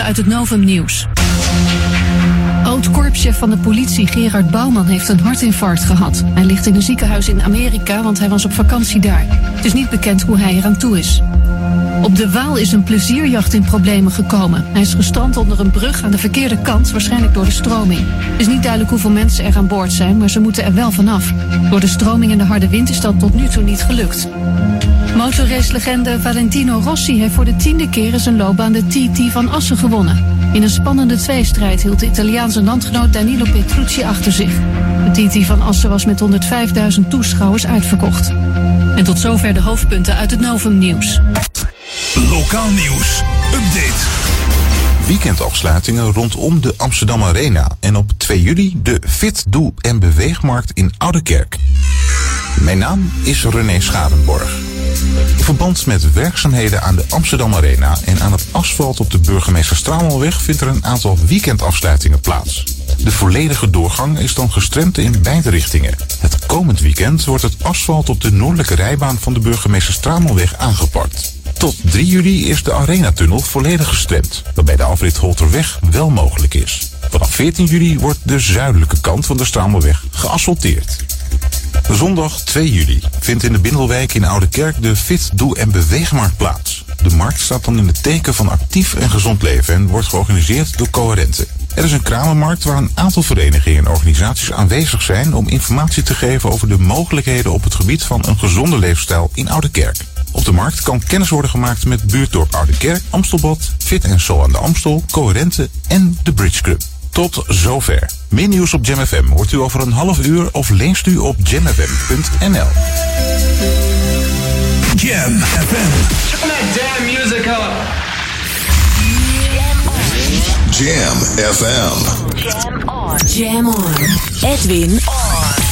Uit het Novum Nieuws. Oud-korpschef van de politie Gerard Bouwman heeft een hartinfarct gehad. Hij ligt in een ziekenhuis in Amerika, want hij was op vakantie daar. Het is niet bekend hoe hij eraan toe is. Op de Waal is een plezierjacht in problemen gekomen. Hij is gestrand onder een brug aan de verkeerde kant, waarschijnlijk door de stroming. Het is niet duidelijk hoeveel mensen er aan boord zijn, maar ze moeten er wel vanaf. Door de stroming en de harde wind is dat tot nu toe niet gelukt. Motorracelegende Valentino Rossi heeft voor de tiende keer zijn loopbaan de TT van Assen gewonnen. In een spannende tweestrijd hield de Italiaanse landgenoot Danilo Petrucci achter zich. De TT van Assen was met 105.000 toeschouwers uitverkocht. En tot zover de hoofdpunten uit het Novum Nieuws. Lokaal nieuws. Update. Weekendafsluitingen rondom de Amsterdam Arena. En op 2 juli de Fit, Doe en Beweegmarkt in Oudekerk. Mijn naam is René Schadenborg. Verband met werkzaamheden aan de Amsterdam Arena en aan het asfalt op de Burgemeester Stramelweg vindt er een aantal weekendafsluitingen plaats. De volledige doorgang is dan gestremd in beide richtingen. Het komend weekend wordt het asfalt op de noordelijke rijbaan van de Burgemeester Stramelweg aangepakt. Tot 3 juli is de Arenatunnel volledig gestremd, waarbij de afrit Holterweg wel mogelijk is. Vanaf 14 juli wordt de zuidelijke kant van de Stramelweg geasfalteerd. Zondag 2 juli vindt in de Bindelwijk in Oude Kerk de Fit, Doe en Beweegmarkt plaats. De markt staat dan in het teken van actief en gezond leven en wordt georganiseerd door coherenten. Er is een kramenmarkt waar een aantal verenigingen en organisaties aanwezig zijn om informatie te geven over de mogelijkheden op het gebied van een gezonde leefstijl in Oude Kerk. Op de markt kan kennis worden gemaakt met buurtdorp Oude Kerk, Amstelbad, Fit en Soul aan de Amstel, Coherenten en de Bridge Club. Tot zover. Meer nieuws op Jam FM hoort u over een half uur of leest u op jamfm.nl. Jam FM. Turn that damn music up. Jam FM. Jam on. Jam on. Edwin on.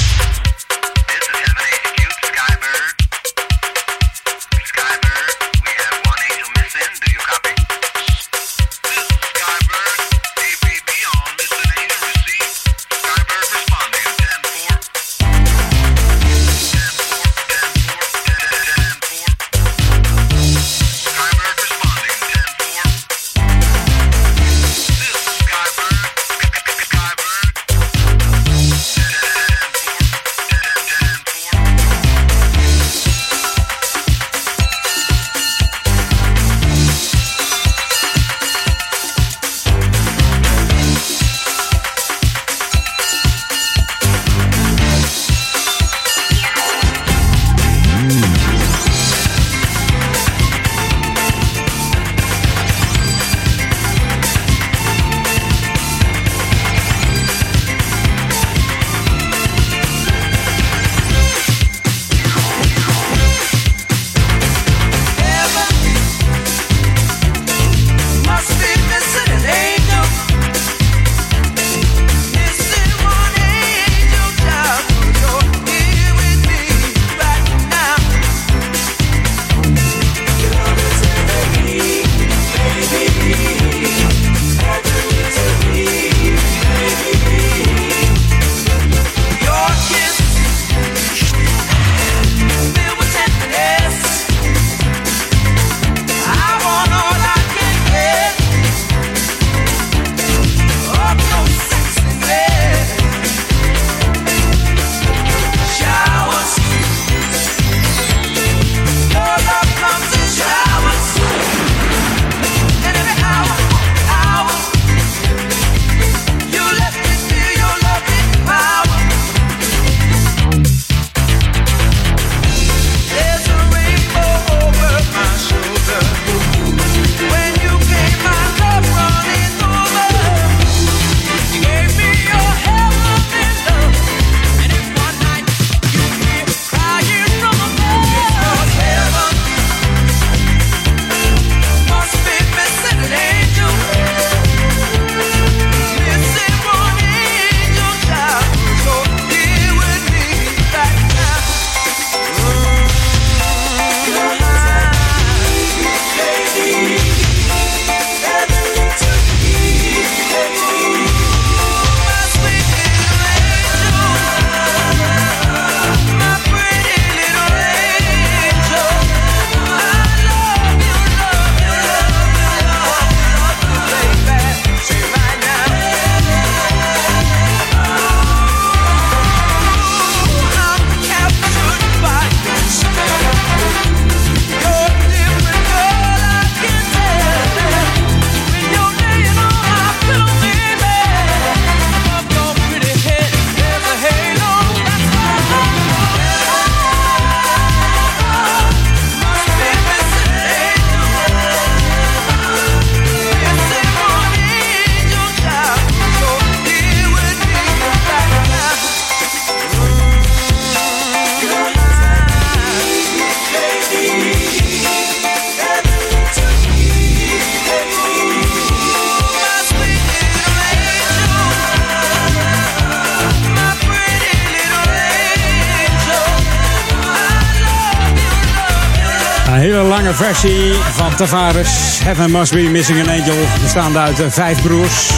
Versie van Tavares. Heaven Must Be Missing an Angel. Bestaande uit eh, vijf broers.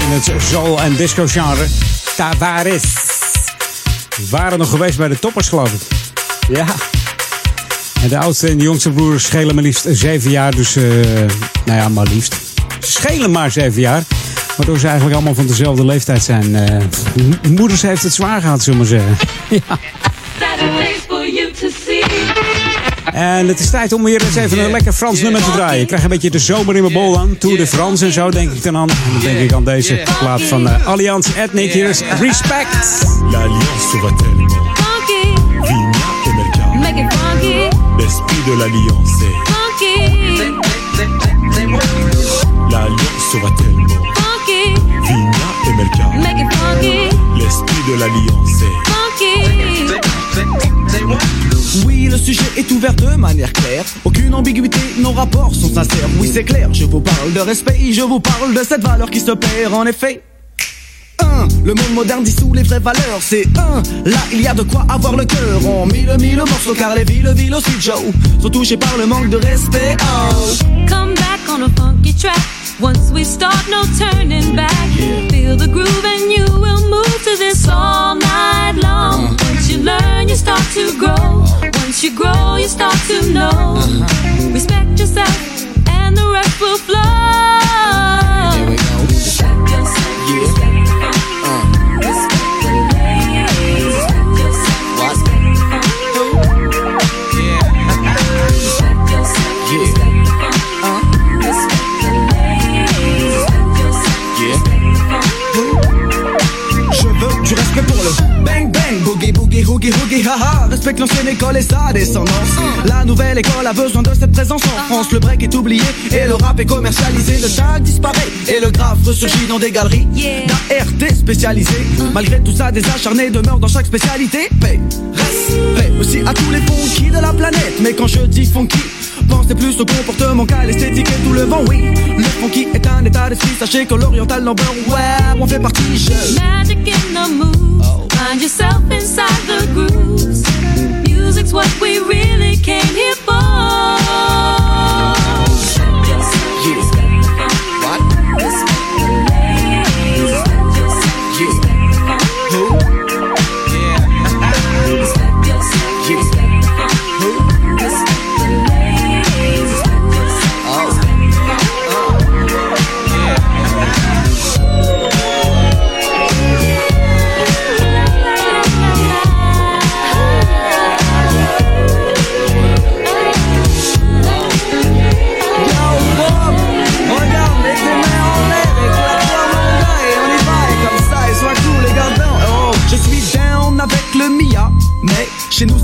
In het soul- en disco genre. Tavares. We waren nog geweest bij de toppers, geloof ik. Ja. En de oudste en de jongste broers schelen maar liefst zeven jaar. Dus, eh, nou ja, maar liefst. Ze schelen maar zeven jaar. Waardoor ze eigenlijk allemaal van dezelfde leeftijd zijn. Eh, moeders heeft het zwaar gehad, zullen we maar zeggen. ja. En het is tijd om weer eens even een lekker Frans nummer te draaien. Ik krijg een beetje de zomer in mijn bol aan. Tour de France en zo denk ik dan aan. En dan denk ik aan deze plaat van uh, Allianz Ethnic. Hier is Respect. L'alliance va tellement. Make it funky, L'esprit de l'alliance. funky, L'alliance va tellement. Vigna et make it funky, L'esprit de l'alliance. funky. Oui, le sujet est ouvert de manière claire. Aucune ambiguïté, nos rapports sont sincères. Oui, c'est clair, je vous parle de respect, je vous parle de cette valeur qui se perd en effet. Un, le monde moderne dissout les vraies valeurs. C'est un, là il y a de quoi avoir le cœur. On mille mille morceaux car les villes, villes aussi Joe sont touchés par le manque de respect. Oh. Come back on a funky track. Once we start, no turning back. Feel the groove and you will move to this all night long. Learn, you start to grow. Once you grow, you start to know. Uh-huh. Respect yourself, and the rest will flow. Boogie haha. Respecte l'ancienne école et sa descendance. La nouvelle école a besoin de cette présence en France. Le break est oublié et le rap est commercialisé. Le tag disparaît et le graphe ressurgit dans des galeries d'ART spécialisées. Malgré tout ça, des acharnés demeurent dans chaque spécialité. Paix, respect aussi à tous les funky de la planète. Mais quand je dis funky, Pensez plus au comportement qu'à l'esthétique et tout le vent, oui. Le funky est un état d'esprit, sachez que l'oriental number, ouais, on fait partie, je. Magic in the. Find yourself inside the grooves. Music's what we really came here for.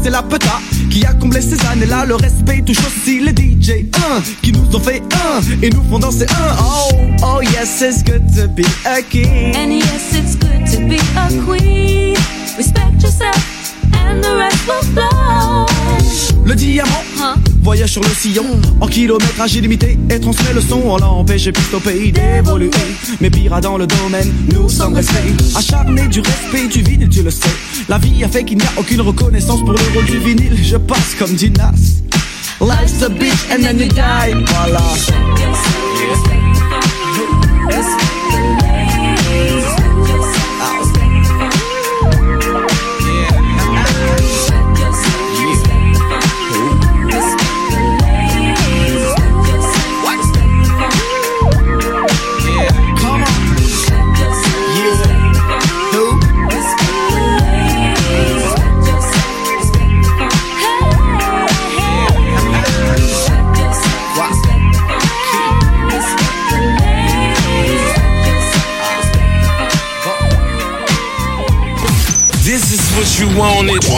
C'est la peta qui a comblé ces années-là. Le respect touche aussi les DJ, un qui nous ont fait un et nous font danser un. Oh, oh yes, it's good to be a king. And yes, it's good to be a queen. Respect yourself, and the rest will flow. Le diamant voyage sur le sillon en kilométrage illimité et transmet le son. On et piste au pays d'évoluer. Mais pire dans le domaine, nous sommes restés acharnés du respect du vinyle, tu le sais. La vie a fait qu'il n'y a aucune reconnaissance pour le rôle du vinyle. Je passe comme Dinas. Life's a bitch and then you die. Voilà.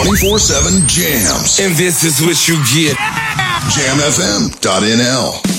24 7 jams. And this is what you get. JamFM.nl.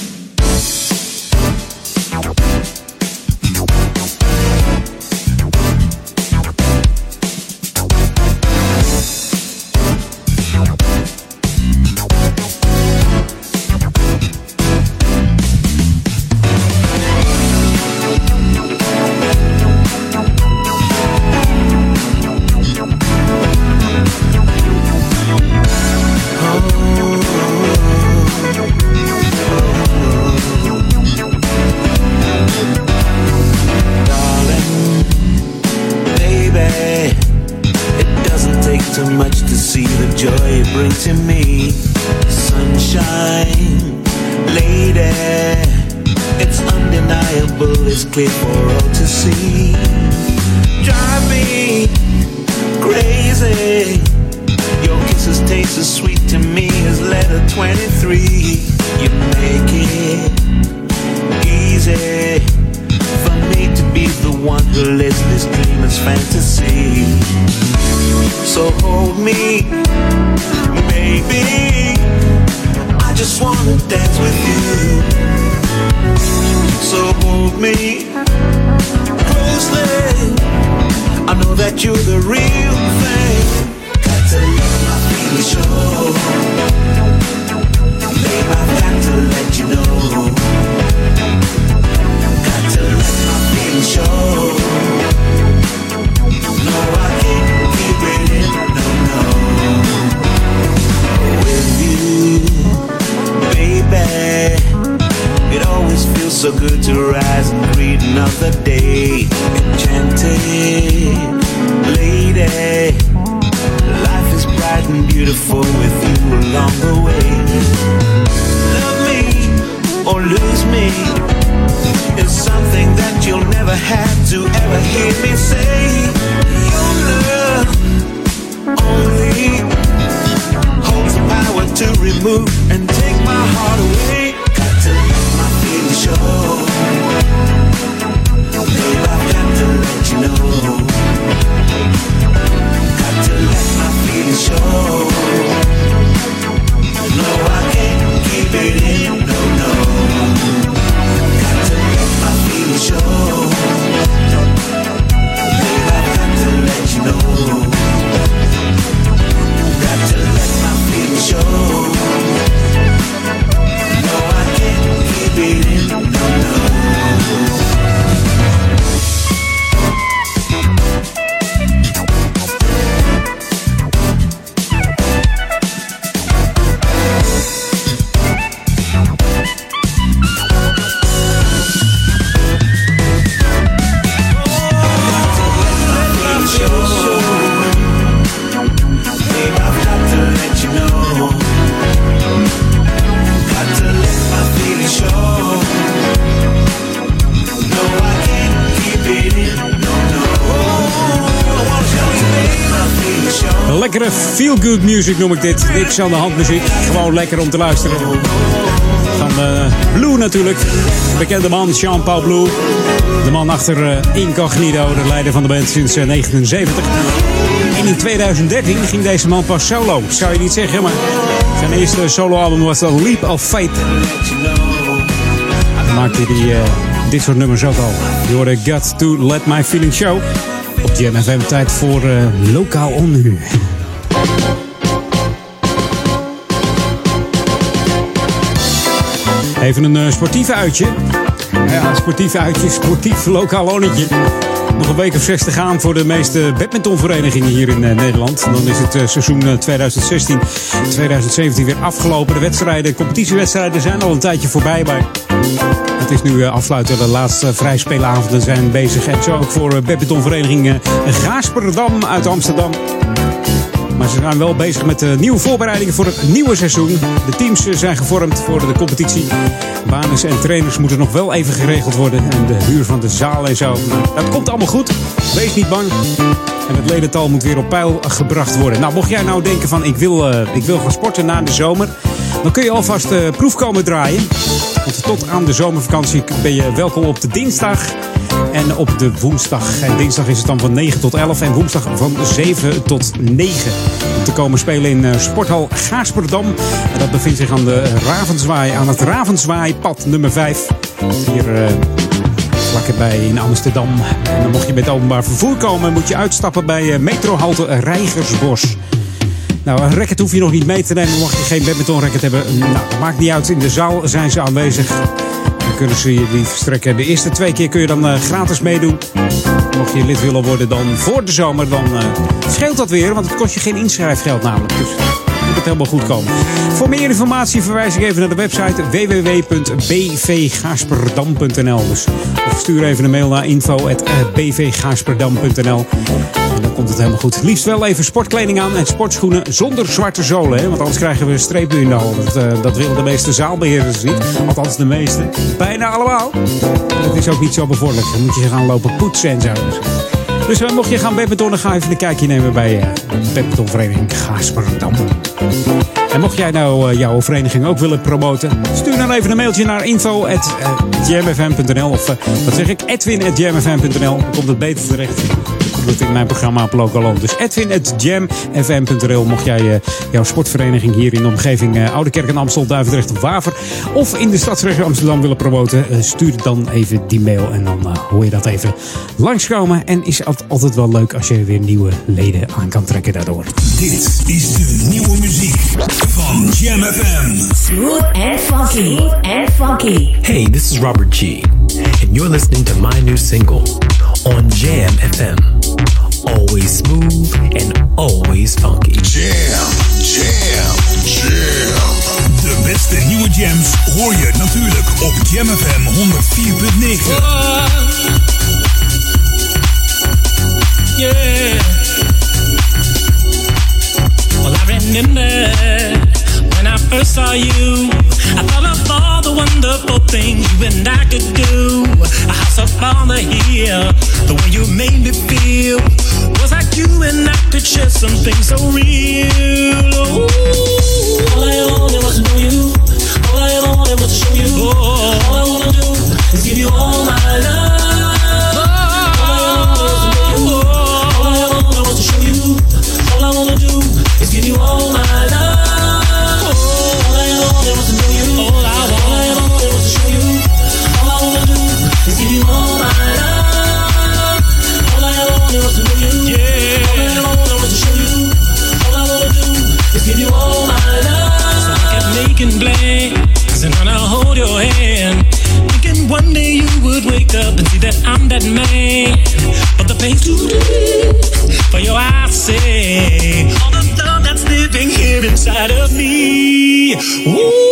music noem ik dit. Niks aan de hand muziek. Gewoon lekker om te luisteren. Van eh, Blue natuurlijk. De bekende man Jean-Paul Blue. De man achter eh, Incognito, de leider van de band sinds eh, 1979. En in 2013 ging deze man pas solo. Zou je niet zeggen, maar zijn eerste soloalbum was A Leap of Faith. Dan maakte eh, dit soort nummers ook al. Je hoorde Got to Let My Feeling Show. Op Jam FM tijd voor eh, Lokaal Onnu. Even een eh, sportief uitje. Ja, sportief uitje, sportief lokaal onnetje. Nog een week of zes te gaan voor de meeste badmintonverenigingen hier in eh, Nederland. Dan is het eh, seizoen eh, 2016-2017 weer afgelopen. De wedstrijden, competitiewedstrijden zijn al een tijdje voorbij. Maar het is nu afsluiten. De laatste vrijspeelavonden zijn bezig. En zo ook voor badmintonvereniging Gaasperdam uit Amsterdam. Maar ze zijn wel bezig met de nieuwe voorbereidingen voor het nieuwe seizoen. De teams eh, zijn gevormd voor de competitie. Banen en trainers moeten nog wel even geregeld worden. En de huur van de zaal en zo. Dat komt allemaal goed. Wees niet bang. En het ledental moet weer op peil gebracht worden. Nou, mocht jij nou denken van ik wil, eh, ik wil gaan sporten na de zomer. Dan kun je alvast uh, proef komen draaien. Want tot aan de zomervakantie ben je welkom op de dinsdag en op de woensdag. En dinsdag is het dan van 9 tot 11 en woensdag van 7 tot 9. Om te komen spelen in eh, Sporthal Gaasperdam. En dat bevindt zich aan de Ravenzwaai, aan het Ravenzwaaipad nummer 5. Hier uh, vlakbij in Amsterdam. En dan mocht je met openbaar vervoer komen, moet je uitstappen bij metrohalte Rijgersbos. Nou, een racket hoef je nog niet mee te nemen. Mocht je geen badmintonracket hebben, nou, maakt niet uit. In de zaal zijn ze aanwezig. Dan kunnen ze je die verstrekken. De eerste twee keer kun je dan uh, gratis meedoen. Mocht je lid willen worden dan voor de zomer, dan uh, scheelt dat weer. Want het kost je geen inschrijfgeld namelijk. Dus helemaal goed komen. Voor meer informatie verwijs ik even naar de website www.bvgaasperdam.nl. Dus of stuur even een mail naar info.bvgaasperdam.nl. En dan komt het helemaal goed. Liefst wel even sportkleding aan en sportschoenen zonder zwarte zolen. Hè? Want anders krijgen we een streep in de hal. Dat, uh, dat willen de meeste zaalbeheerders niet. Althans de meeste. Bijna allemaal. Dat is ook niet zo bevorderlijk. Dan moet je gaan lopen poetsen en zo. Dus uh, mocht je gaan badmintonnen, ga even een kijkje nemen bij uh, badmintonvereniging Gaasperdam. En mocht jij nou uh, jouw vereniging ook willen promoten, stuur dan even een mailtje naar info.jamfm.nl of wat zeg ik, edwin.jamfm.nl. Komt het beter terecht in mijn programma op Lokalon. Dus edwin.jamfm.nl mocht jij uh, jouw sportvereniging hier in de omgeving uh, Oude Kerk en Amstel, Duivendrecht of Waver of in de stadsregio Amsterdam willen promoten, uh, stuur dan even die mail en dan hoor je dat even langskomen. En is het altijd wel leuk als je weer nieuwe leden aan kan trekken daardoor. Dit is de nieuwe muziek van Jam FM. Smooth and funky. And funky. Hey, this is Robert G. And you're listening to my new single on Jam FM. Always smooth and always funky. Jam, jam, jam. De beste nieuwe jams hoor je natuurlijk op Jam FM 104.9. Oh, yeah. Well, I remember when I first saw you. I thought of all the wonderful things you and I could do. A house up on the hill, the way you made me feel was like you and I could share something so real. Ooh. All I wanted was to know you. All I ever wanted was to show you. Oh. All I wanna do is give you all my love. But the pain's too deep for your eyes say all the love that's living here inside of me. Ooh.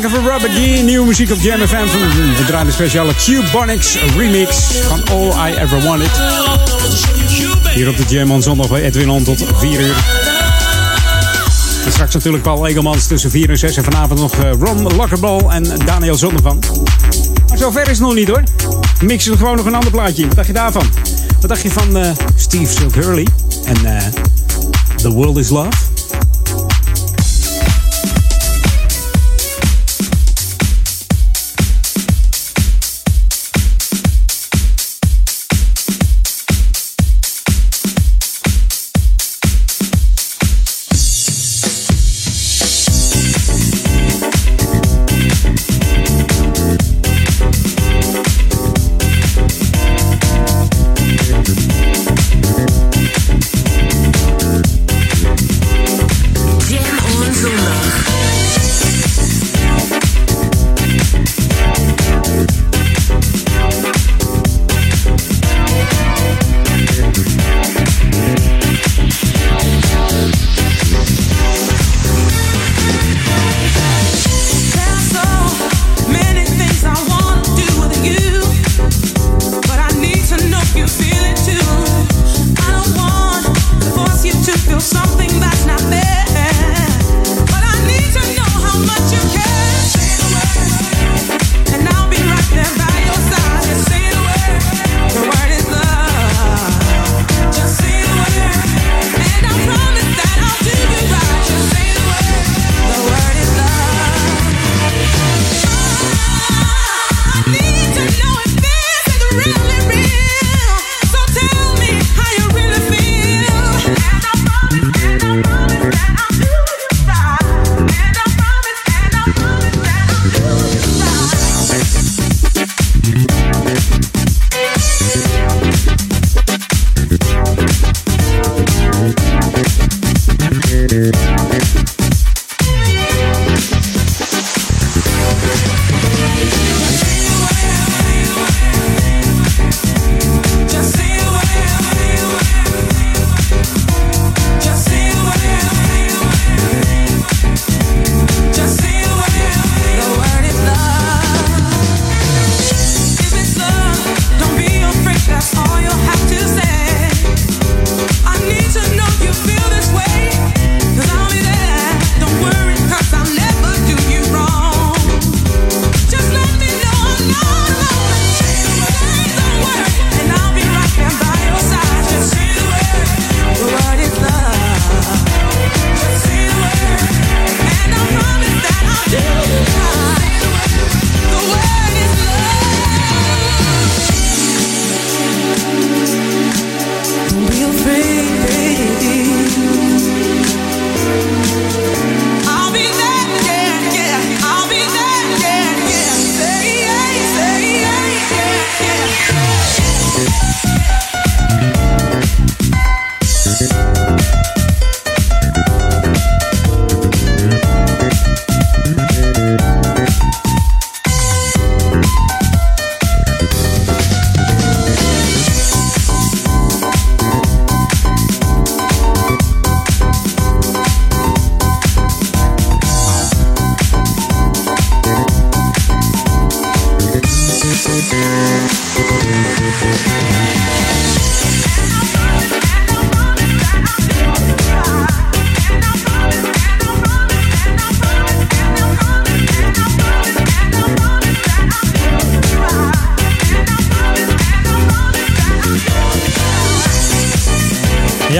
Genieten van Robert G. Nieuwe muziek op Jam FM. We draaien de speciale Q-Bonics remix van All I Ever Wanted. Hier op de Jam on zondag bij Edwin On tot 4 uur. En straks natuurlijk Paul Egelmans tussen 4 en 6. En vanavond nog eh, Ron Lokkerbal en Daniel Zonnevan. Maar zover is het nog niet hoor. Mixen we gewoon nog een ander plaatje. Wat dacht je daarvan? Wat dacht je van eh, Steve Silk Hurley en eh, The World is Love?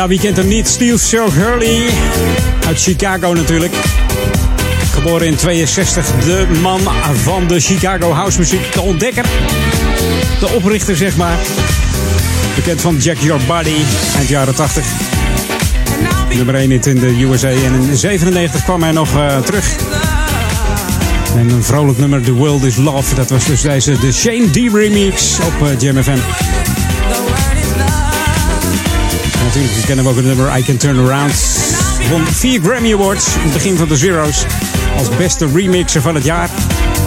Ja, wie kent hem niet? Steve Show Hurley. Uit Chicago natuurlijk. Geboren in 62. De man van de Chicago house muziek. De ontdekker. De oprichter, zeg maar. Bekend van Jack Your Body. Eind jaren 80. Nummer 1 in de USA. En in 97 kwam hij nog uh, terug. En een vrolijk nummer, The World is Love. Dat was dus deze de Shane D remix op uh, Jam FM. Natuurlijk kennen we ook het nummer I Can Turn Around. Won vier Grammy Awards in het begin van de Zero's. Als beste remixer van het jaar.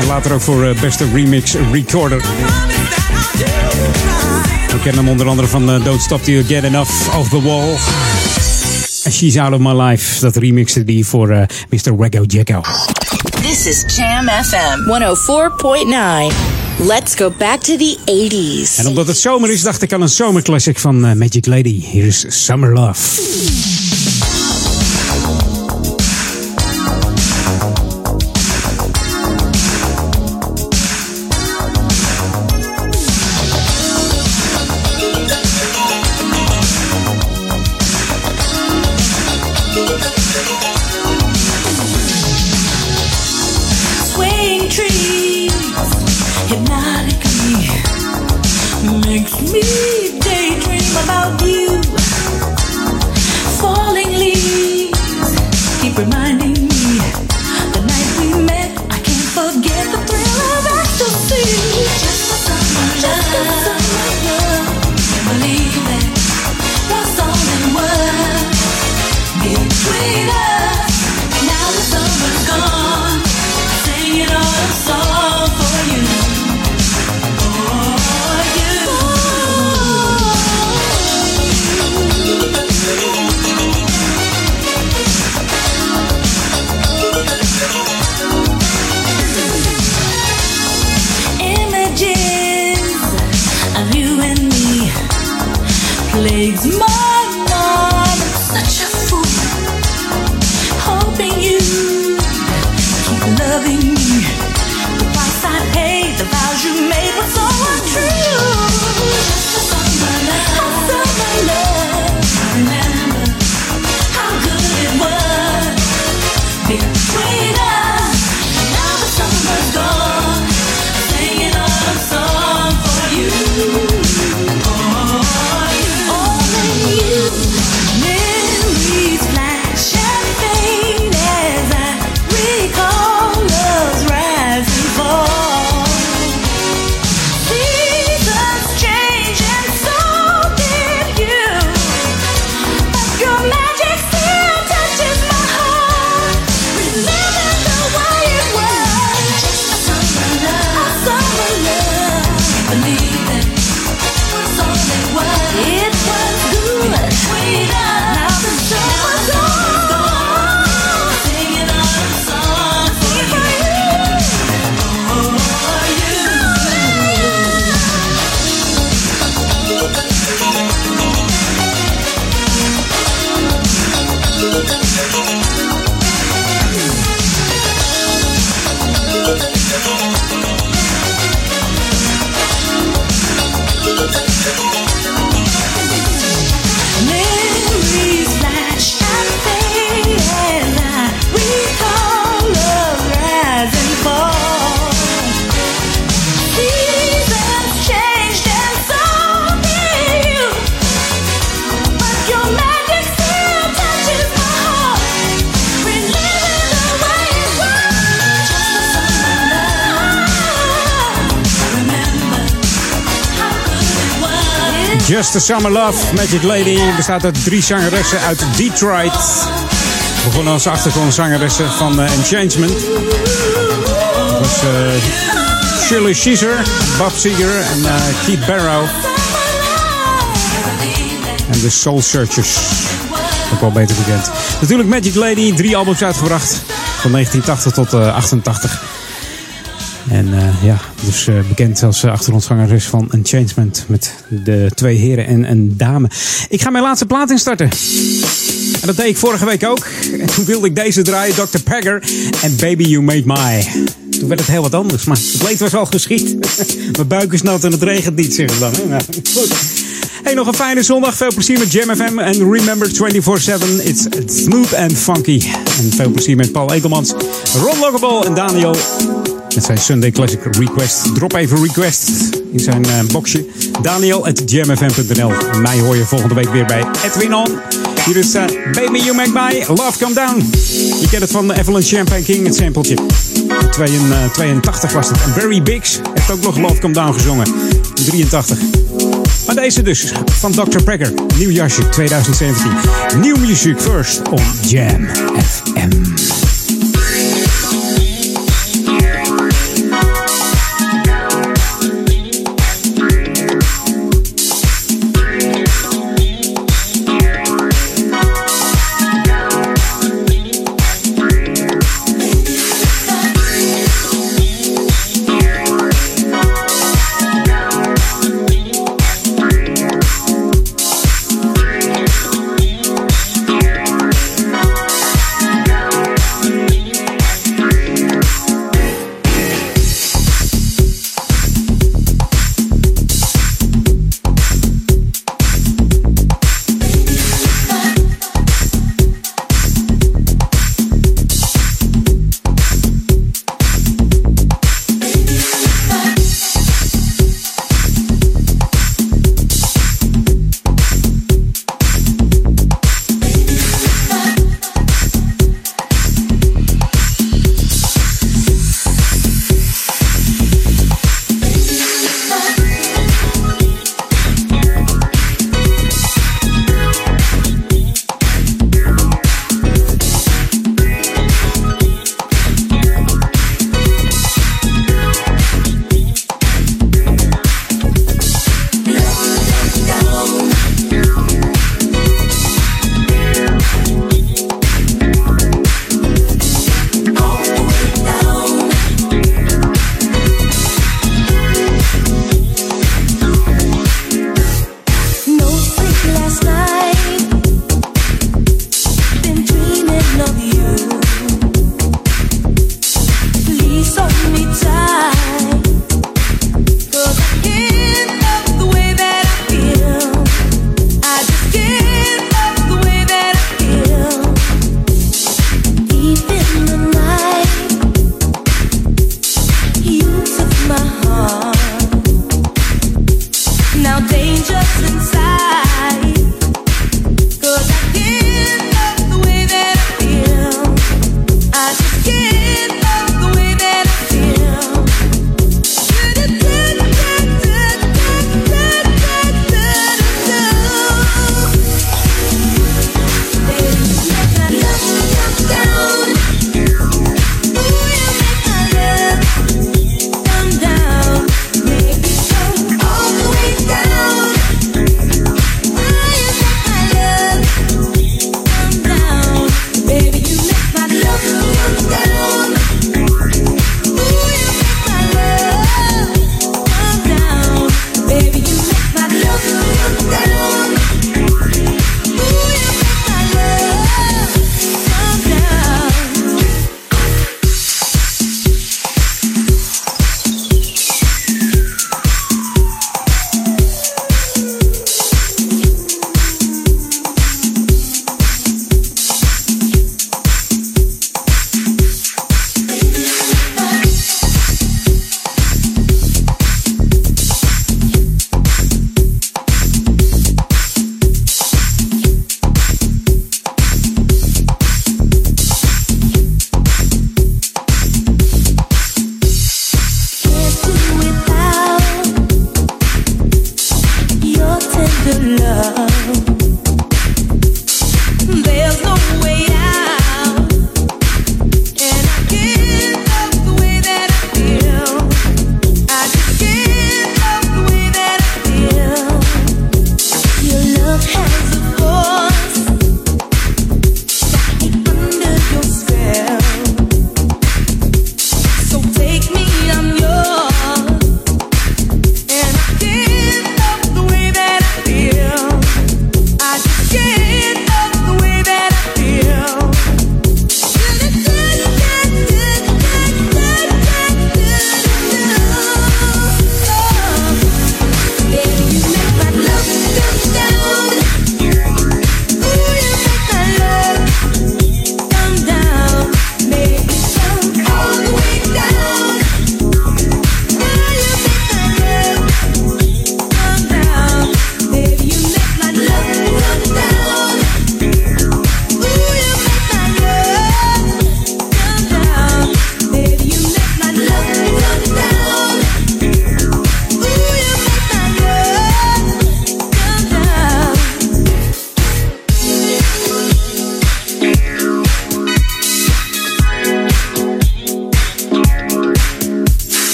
En later ook voor uh, beste remix recorder. We kennen hem onder andere van uh, Don't Stop Till You Get Enough of the Wall. She's Out of My Life. Dat remixte die voor uh, Mr. Waggo Jacko. This is Jam FM 104.9. Let's go back to the 80s. En omdat het zomer is, dacht ik aan een zomerclassic van uh, Magic Lady. Hier is Summer Love. Summer Love, Magic Lady. Bestaat uit drie zangeressen uit Detroit. Begonnen als achtergrondzangeressen van uh, Enchantment. Dat was eh, Shirley Caesar, Bob Seger en eh, Keith Barrow. En de Soul Searchers. Ook wel beter bekend. Natuurlijk Magic Lady, drie albums uitgebracht. Van 1980 tot eh, 88. En uh, ja, dus uh, bekend als achtergrondzangeres van Enchantment. Met de twee heren en een dame. Ik ga mijn laatste plaat instarten. En dat deed ik vorige week ook. En toen wilde ik deze draaien, Dr. Pegger en Baby You Made My. Toen werd het heel wat anders, maar het leed was al geschied. Mijn buik is nat en het regent niet, zeggen ze dan. Nou, goed. Hey, nog een fijne zondag. Veel plezier met Jam FM. En remember 24-7, it's smooth and funky. En veel plezier met Paul Ekelmans, Ron Lockable en Daniel. Met zijn Sunday Classic Request. Drop even request in zijn uh, boxje. Daniel at jamfm.nl. Mij hoor je volgende week weer bij Edwin On. Hier is uh, Baby You Make My Love Come Down. Je kent het van Evelyn Champagne King, het sampletje. 82 was het. En Barry Biggs heeft ook nog Love Come Down gezongen. 83. Maar deze dus, van Dr. Pegger. Nieuw jasje 2017. Nieuw muziek first on Jam FM.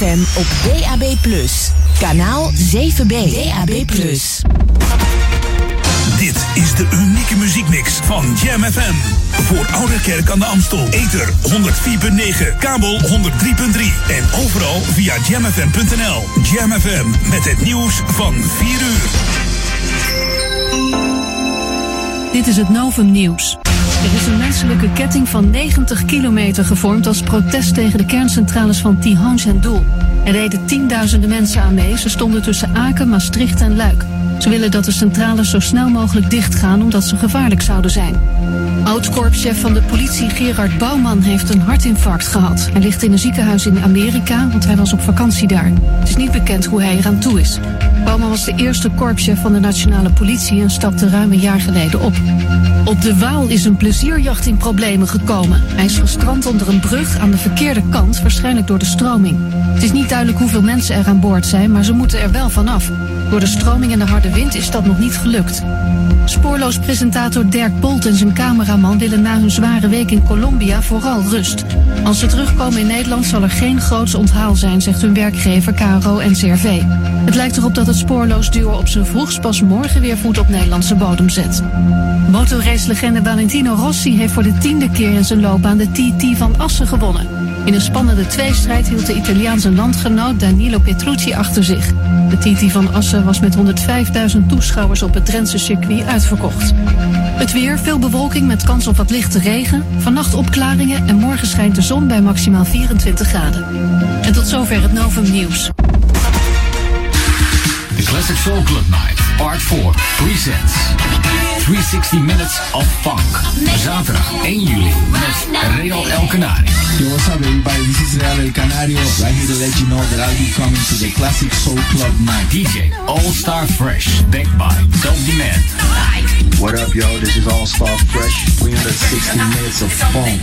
Op DAB+. Kanaal 7B. DAB+. Dit is de unieke muziekmix van Jam FM. Voor Oude Kerk aan de Amstel. Ether 104.9, kabel 103.3 en overal via jamfm.nl. Jam FM met het nieuws van 4 uur. Dit is het Novum Nieuws. Er is een menselijke ketting van 90 kilometer gevormd als protest tegen de kerncentrales van Tihange en Doel. Er reden tienduizenden mensen aan mee. Ze stonden tussen Aken, Maastricht en Luik. Ze willen dat de centrales zo snel mogelijk dichtgaan omdat ze gevaarlijk zouden zijn. Oud-korpschef van de politie Gerard Bouwman heeft een hartinfarct gehad. Hij ligt in een ziekenhuis in Amerika, want hij was op vakantie daar. Het is niet bekend hoe hij eraan toe is. Bouwman was de eerste korpschef van de nationale politie en stapte ruim een jaar geleden op. Op de Waal is een plezierjacht in problemen gekomen. Hij is gestrand onder een brug aan de verkeerde kant, waarschijnlijk door de stroming. Het is niet duidelijk hoeveel mensen er aan boord zijn, maar ze moeten er wel vanaf. Door de stroming en de harde wind is dat nog niet gelukt. Spoorloos presentator Dirk Bolt en zijn cameraman willen na hun zware week in Colombia vooral rust. Als ze terugkomen in Nederland zal er geen groots onthaal zijn, zegt hun werkgever KRO en CRV. Het lijkt erop dat het spoorloos duo op zijn vroegst pas morgen weer voet op Nederlandse bodem zet. Motorracelegende Valentino Rossi heeft voor de tiende keer in zijn loopbaan de TT van Assen gewonnen. In een spannende tweestrijd hield de Italiaanse landgenoot Danilo Petrucci achter zich. De TT van Assen was met 105.000 toeschouwers op het Drentse circuit uitverkocht. Het weer, veel bewolking met kans op wat lichte regen. Vannacht opklaringen en morgen schijnt de zon bij maximaal 24 graden. En tot zover het Novum Nieuws. Classic Soul Club Night, Part 4 presents 360 Minutes of Funk. Zaterdag 1 juli met Real El Canari. Yo, what's up, everybody? This is Real El Canario, right here to let you know that I'll be coming to the Classic Soul Club night. DJ All Star Fresh, backed by Dope Demand. What up, yo? This is All Star Fresh. 360 minutes of funk.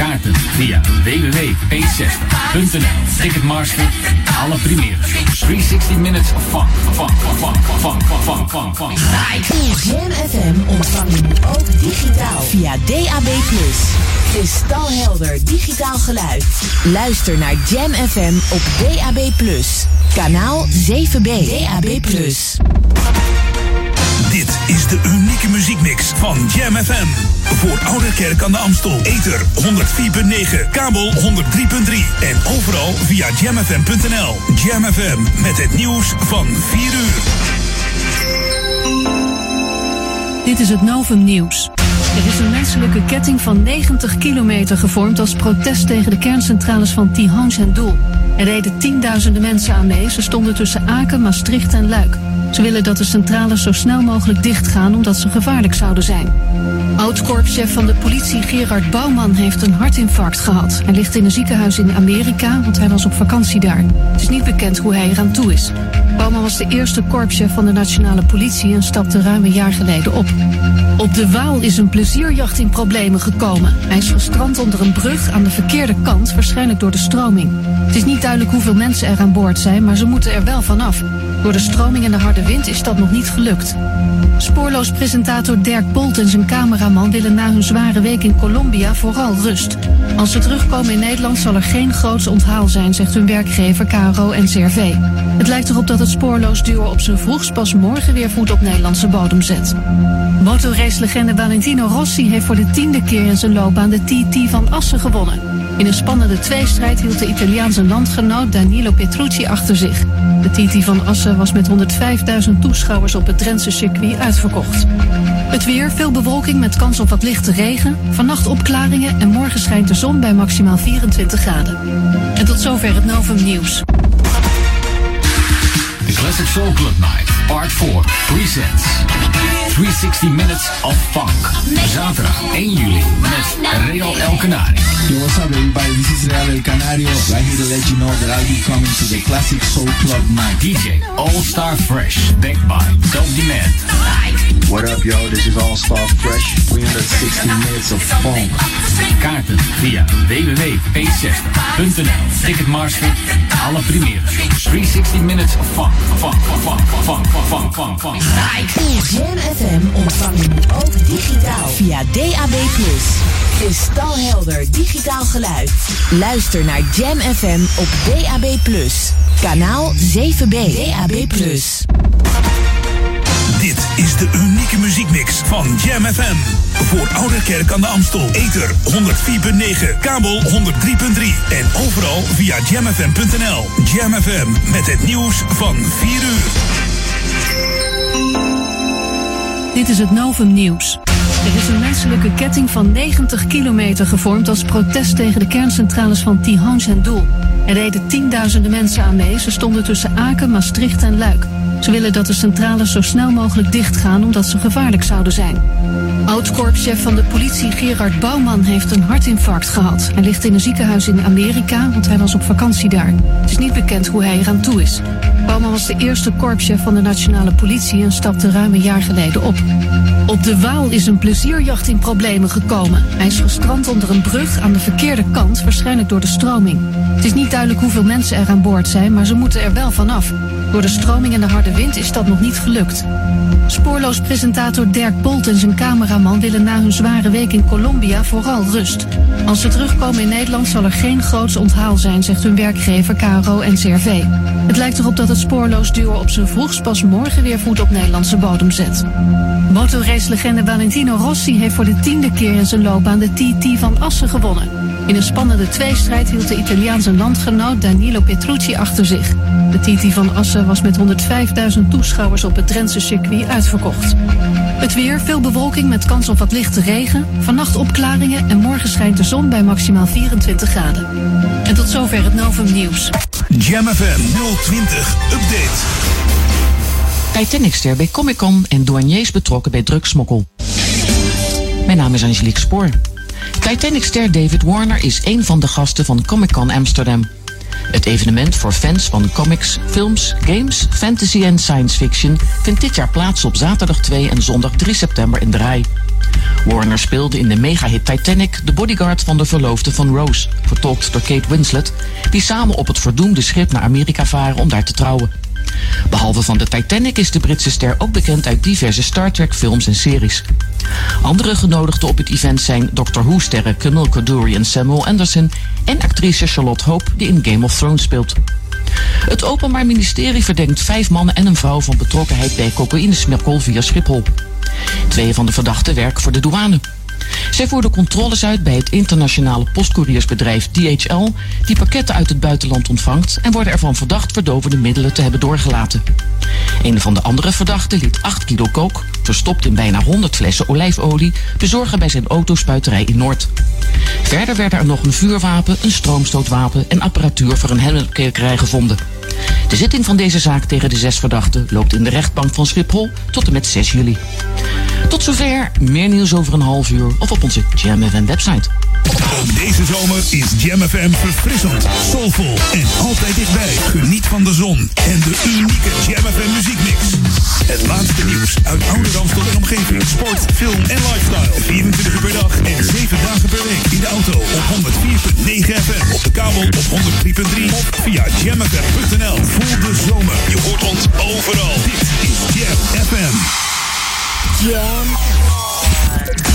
Kaarten via www.p60.nl. Ticketmaster, alle primeren. 360 Minutes of Funk. Funk, funk, funk, funk, funk, funk. Jam FM ontvang nu ook digitaal via DAB+. Kristalhelder digitaal geluid. Luister naar Jam FM op DAB+. Kanaal 7B. DAB+. Dit is de unieke muziekmix van Jam FM. Voor Oude Kerk aan de Amstel. Ether 104.9, kabel 103.3 en overal via jamfm.nl. Jam FM met het nieuws van 4 uur. Dit is het Novum Nieuws. Er is een menselijke ketting van 90 kilometer gevormd als protest tegen de kerncentrales van Tihange en Doel. Er reden tienduizenden mensen aan mee. Ze stonden tussen Aken, Maastricht en Luik. Ze willen dat de centrales zo snel mogelijk dichtgaan omdat ze gevaarlijk zouden zijn. Oud-korpschef van de politie Gerard Bouwman heeft een hartinfarct gehad. Hij ligt in een ziekenhuis in Amerika, want hij was op vakantie daar. Het is niet bekend hoe hij eraan toe is. Bouwman was de eerste korpschef van de nationale politie en stapte ruim een jaar geleden op. Op de Waal is een plezierjacht in problemen gekomen. Hij is gestrand onder een brug aan de verkeerde kant, waarschijnlijk door de stroming. Het is niet duidelijk hoeveel mensen er aan boord zijn, maar ze moeten er wel vanaf. Door de stroming en de harde wind is dat nog niet gelukt. Spoorloos presentator Dirk Bolt en zijn cameraman willen na hun zware week in Colombia vooral rust. Als ze terugkomen in Nederland zal er geen groots onthaal zijn, zegt hun werkgever KRO en CRV. Het lijkt erop dat het spoorloos duo op zijn vroegst pas morgen weer voet op Nederlandse bodem zet. Motorracelegende Valentino Rossi heeft voor de tiende keer in zijn loopbaan de TT van Assen gewonnen. In een spannende tweestrijd hield de Italiaanse landgenoot Danilo Petrucci achter zich. De TT van Assen was met 105.000 toeschouwers op het Drentse circuit uitverkocht. Het weer, veel bewolking met kans op wat lichte regen. Vannacht opklaringen en morgen schijnt de zon bij maximaal 24 graden. En tot zover het Novum Nieuws. The Classic Soul Club Night, Part 4 presents 360 Minutes of Funk. Zaterdag 1 juli met Real El Canari. Yo, what's up, everybody? This is Real El Canario, right here to let you know that I'll be coming to the Classic Soul Club night. DJ All Star Fresh, backed by Top Demand. What up, yo? This is All Star Fresh. 360 minutes of funk. Kaarten via www.p60.nl. Ticketmaster, alle premieren. 360 Minutes of Funk. Funk, funk, funk, funk, funk, funk, funk. Jam FM ontvang je nu ook digitaal via DAB+. Kristalhelder digitaal geluid. Luister naar Jam FM op DAB+. Kanaal 7B. DAB+. Dit is de unieke muziekmix van Jam FM. Voor Ouderkerk aan de Amstel. Ether 104.9, kabel 103.3 en overal via jamfm.nl. Jam FM met het nieuws van 4 uur. Dit is het Novum Nieuws. Er is een menselijke ketting van 90 kilometer gevormd als protest tegen de kerncentrales van Tihange en Doel. Er reden tienduizenden mensen aan mee. Ze stonden tussen Aken, Maastricht en Luik. Ze willen dat de centrales zo snel mogelijk dichtgaan omdat ze gevaarlijk zouden zijn. Oud-korpschef van de politie Gerard Bouwman heeft een hartinfarct gehad. Hij ligt in een ziekenhuis in Amerika, want hij was op vakantie daar. Het is niet bekend hoe hij eraan toe is. Bouwman was de eerste korpschef van de nationale politie en stapte ruim een jaar geleden op. Op de Waal is een plezierjacht in problemen gekomen. Hij is gestrand onder een brug aan de verkeerde kant, waarschijnlijk door de stroming. Het is niet duidelijk hoeveel mensen er aan boord zijn, maar ze moeten er wel vanaf. Door de stroming en de harde wind is dat nog niet gelukt. Spoorloos presentator Dirk Bolt en zijn cameraman willen na hun zware week in Colombia vooral rust. Als ze terugkomen in Nederland zal er geen groots onthaal zijn, zegt hun werkgever KRO en CRV. Het lijkt erop dat het spoorloos duo op zijn vroegst pas morgen weer voet op Nederlandse bodem zet. Motorracelegende Valentino Rossi heeft voor de tiende keer in zijn loopbaan de TT van Assen gewonnen. In een spannende tweestrijd hield de Italiaanse landgenoot Danilo Petrucci achter zich. De TT van Assen was met 105.000 toeschouwers op het Drentse circuit uitverkocht. Het weer, veel bewolking met kans op wat lichte regen. Vannacht opklaringen en morgen schijnt de zon bij maximaal 24 graden. En tot zover het Novum Nieuws. Jam FM 020 Update. Titanicster bij Comic Con en douaniers betrokken bij drugsmokkel. Mijn naam is Angelique Spoor. Titanicster David Warner is een van de gasten van Comic Con Amsterdam. Het evenement voor fans van comics, films, games, fantasy en science fiction vindt dit jaar plaats op zaterdag 2 en zondag 3 september in de. Warner speelde in de megahit Titanic de bodyguard van de verloofde van Rose, vertolkt door Kate Winslet, die samen op het verdoemde schip naar Amerika varen om daar te trouwen. Behalve van de Titanic is de Britse ster ook bekend uit diverse Star Trek films en series. Andere genodigden op het event zijn Doctor Who-sterren Camille Coduri en Samuel Anderson en actrice Charlotte Hope die in Game of Thrones speelt. Het Openbaar Ministerie verdenkt vijf mannen en een vrouw van betrokkenheid bij cocaïnesmokkel via Schiphol. Twee van de verdachten werken voor de douane. Zij voerden controles uit bij het internationale postcouriersbedrijf DHL, die pakketten uit het buitenland ontvangt en worden ervan verdacht verdovende middelen te hebben doorgelaten. Een van de andere verdachten liet 8 kilo kook, verstopt in bijna 100 flessen olijfolie, bezorgen bij zijn autospuiterij in Noord. Verder werden er nog een vuurwapen, een stroomstootwapen en apparatuur voor een helmkwekerij gevonden. De zitting van deze zaak tegen de zes verdachten loopt in de rechtbank van Schiphol tot en met 6 juli. Tot zover, meer nieuws over een half uur of op onze Jam FM website. Ook deze zomer is Jam FM verfrissend, soulvol en altijd dichtbij. Geniet van de zon en de unieke Jam FM muziekmix. Het laatste nieuws uit oude Ramstel en omgeving. Sport, film en lifestyle. 24 uur per dag en 7 dagen per week. In de auto op 104.9 FM. Op de kabel op 103.3 of via jamfm.nl. Voel de zomer. Je hoort ons overal. Dit is Jam FM. Jam.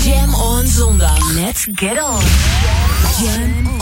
Jam on zondag. Let's get on. Jam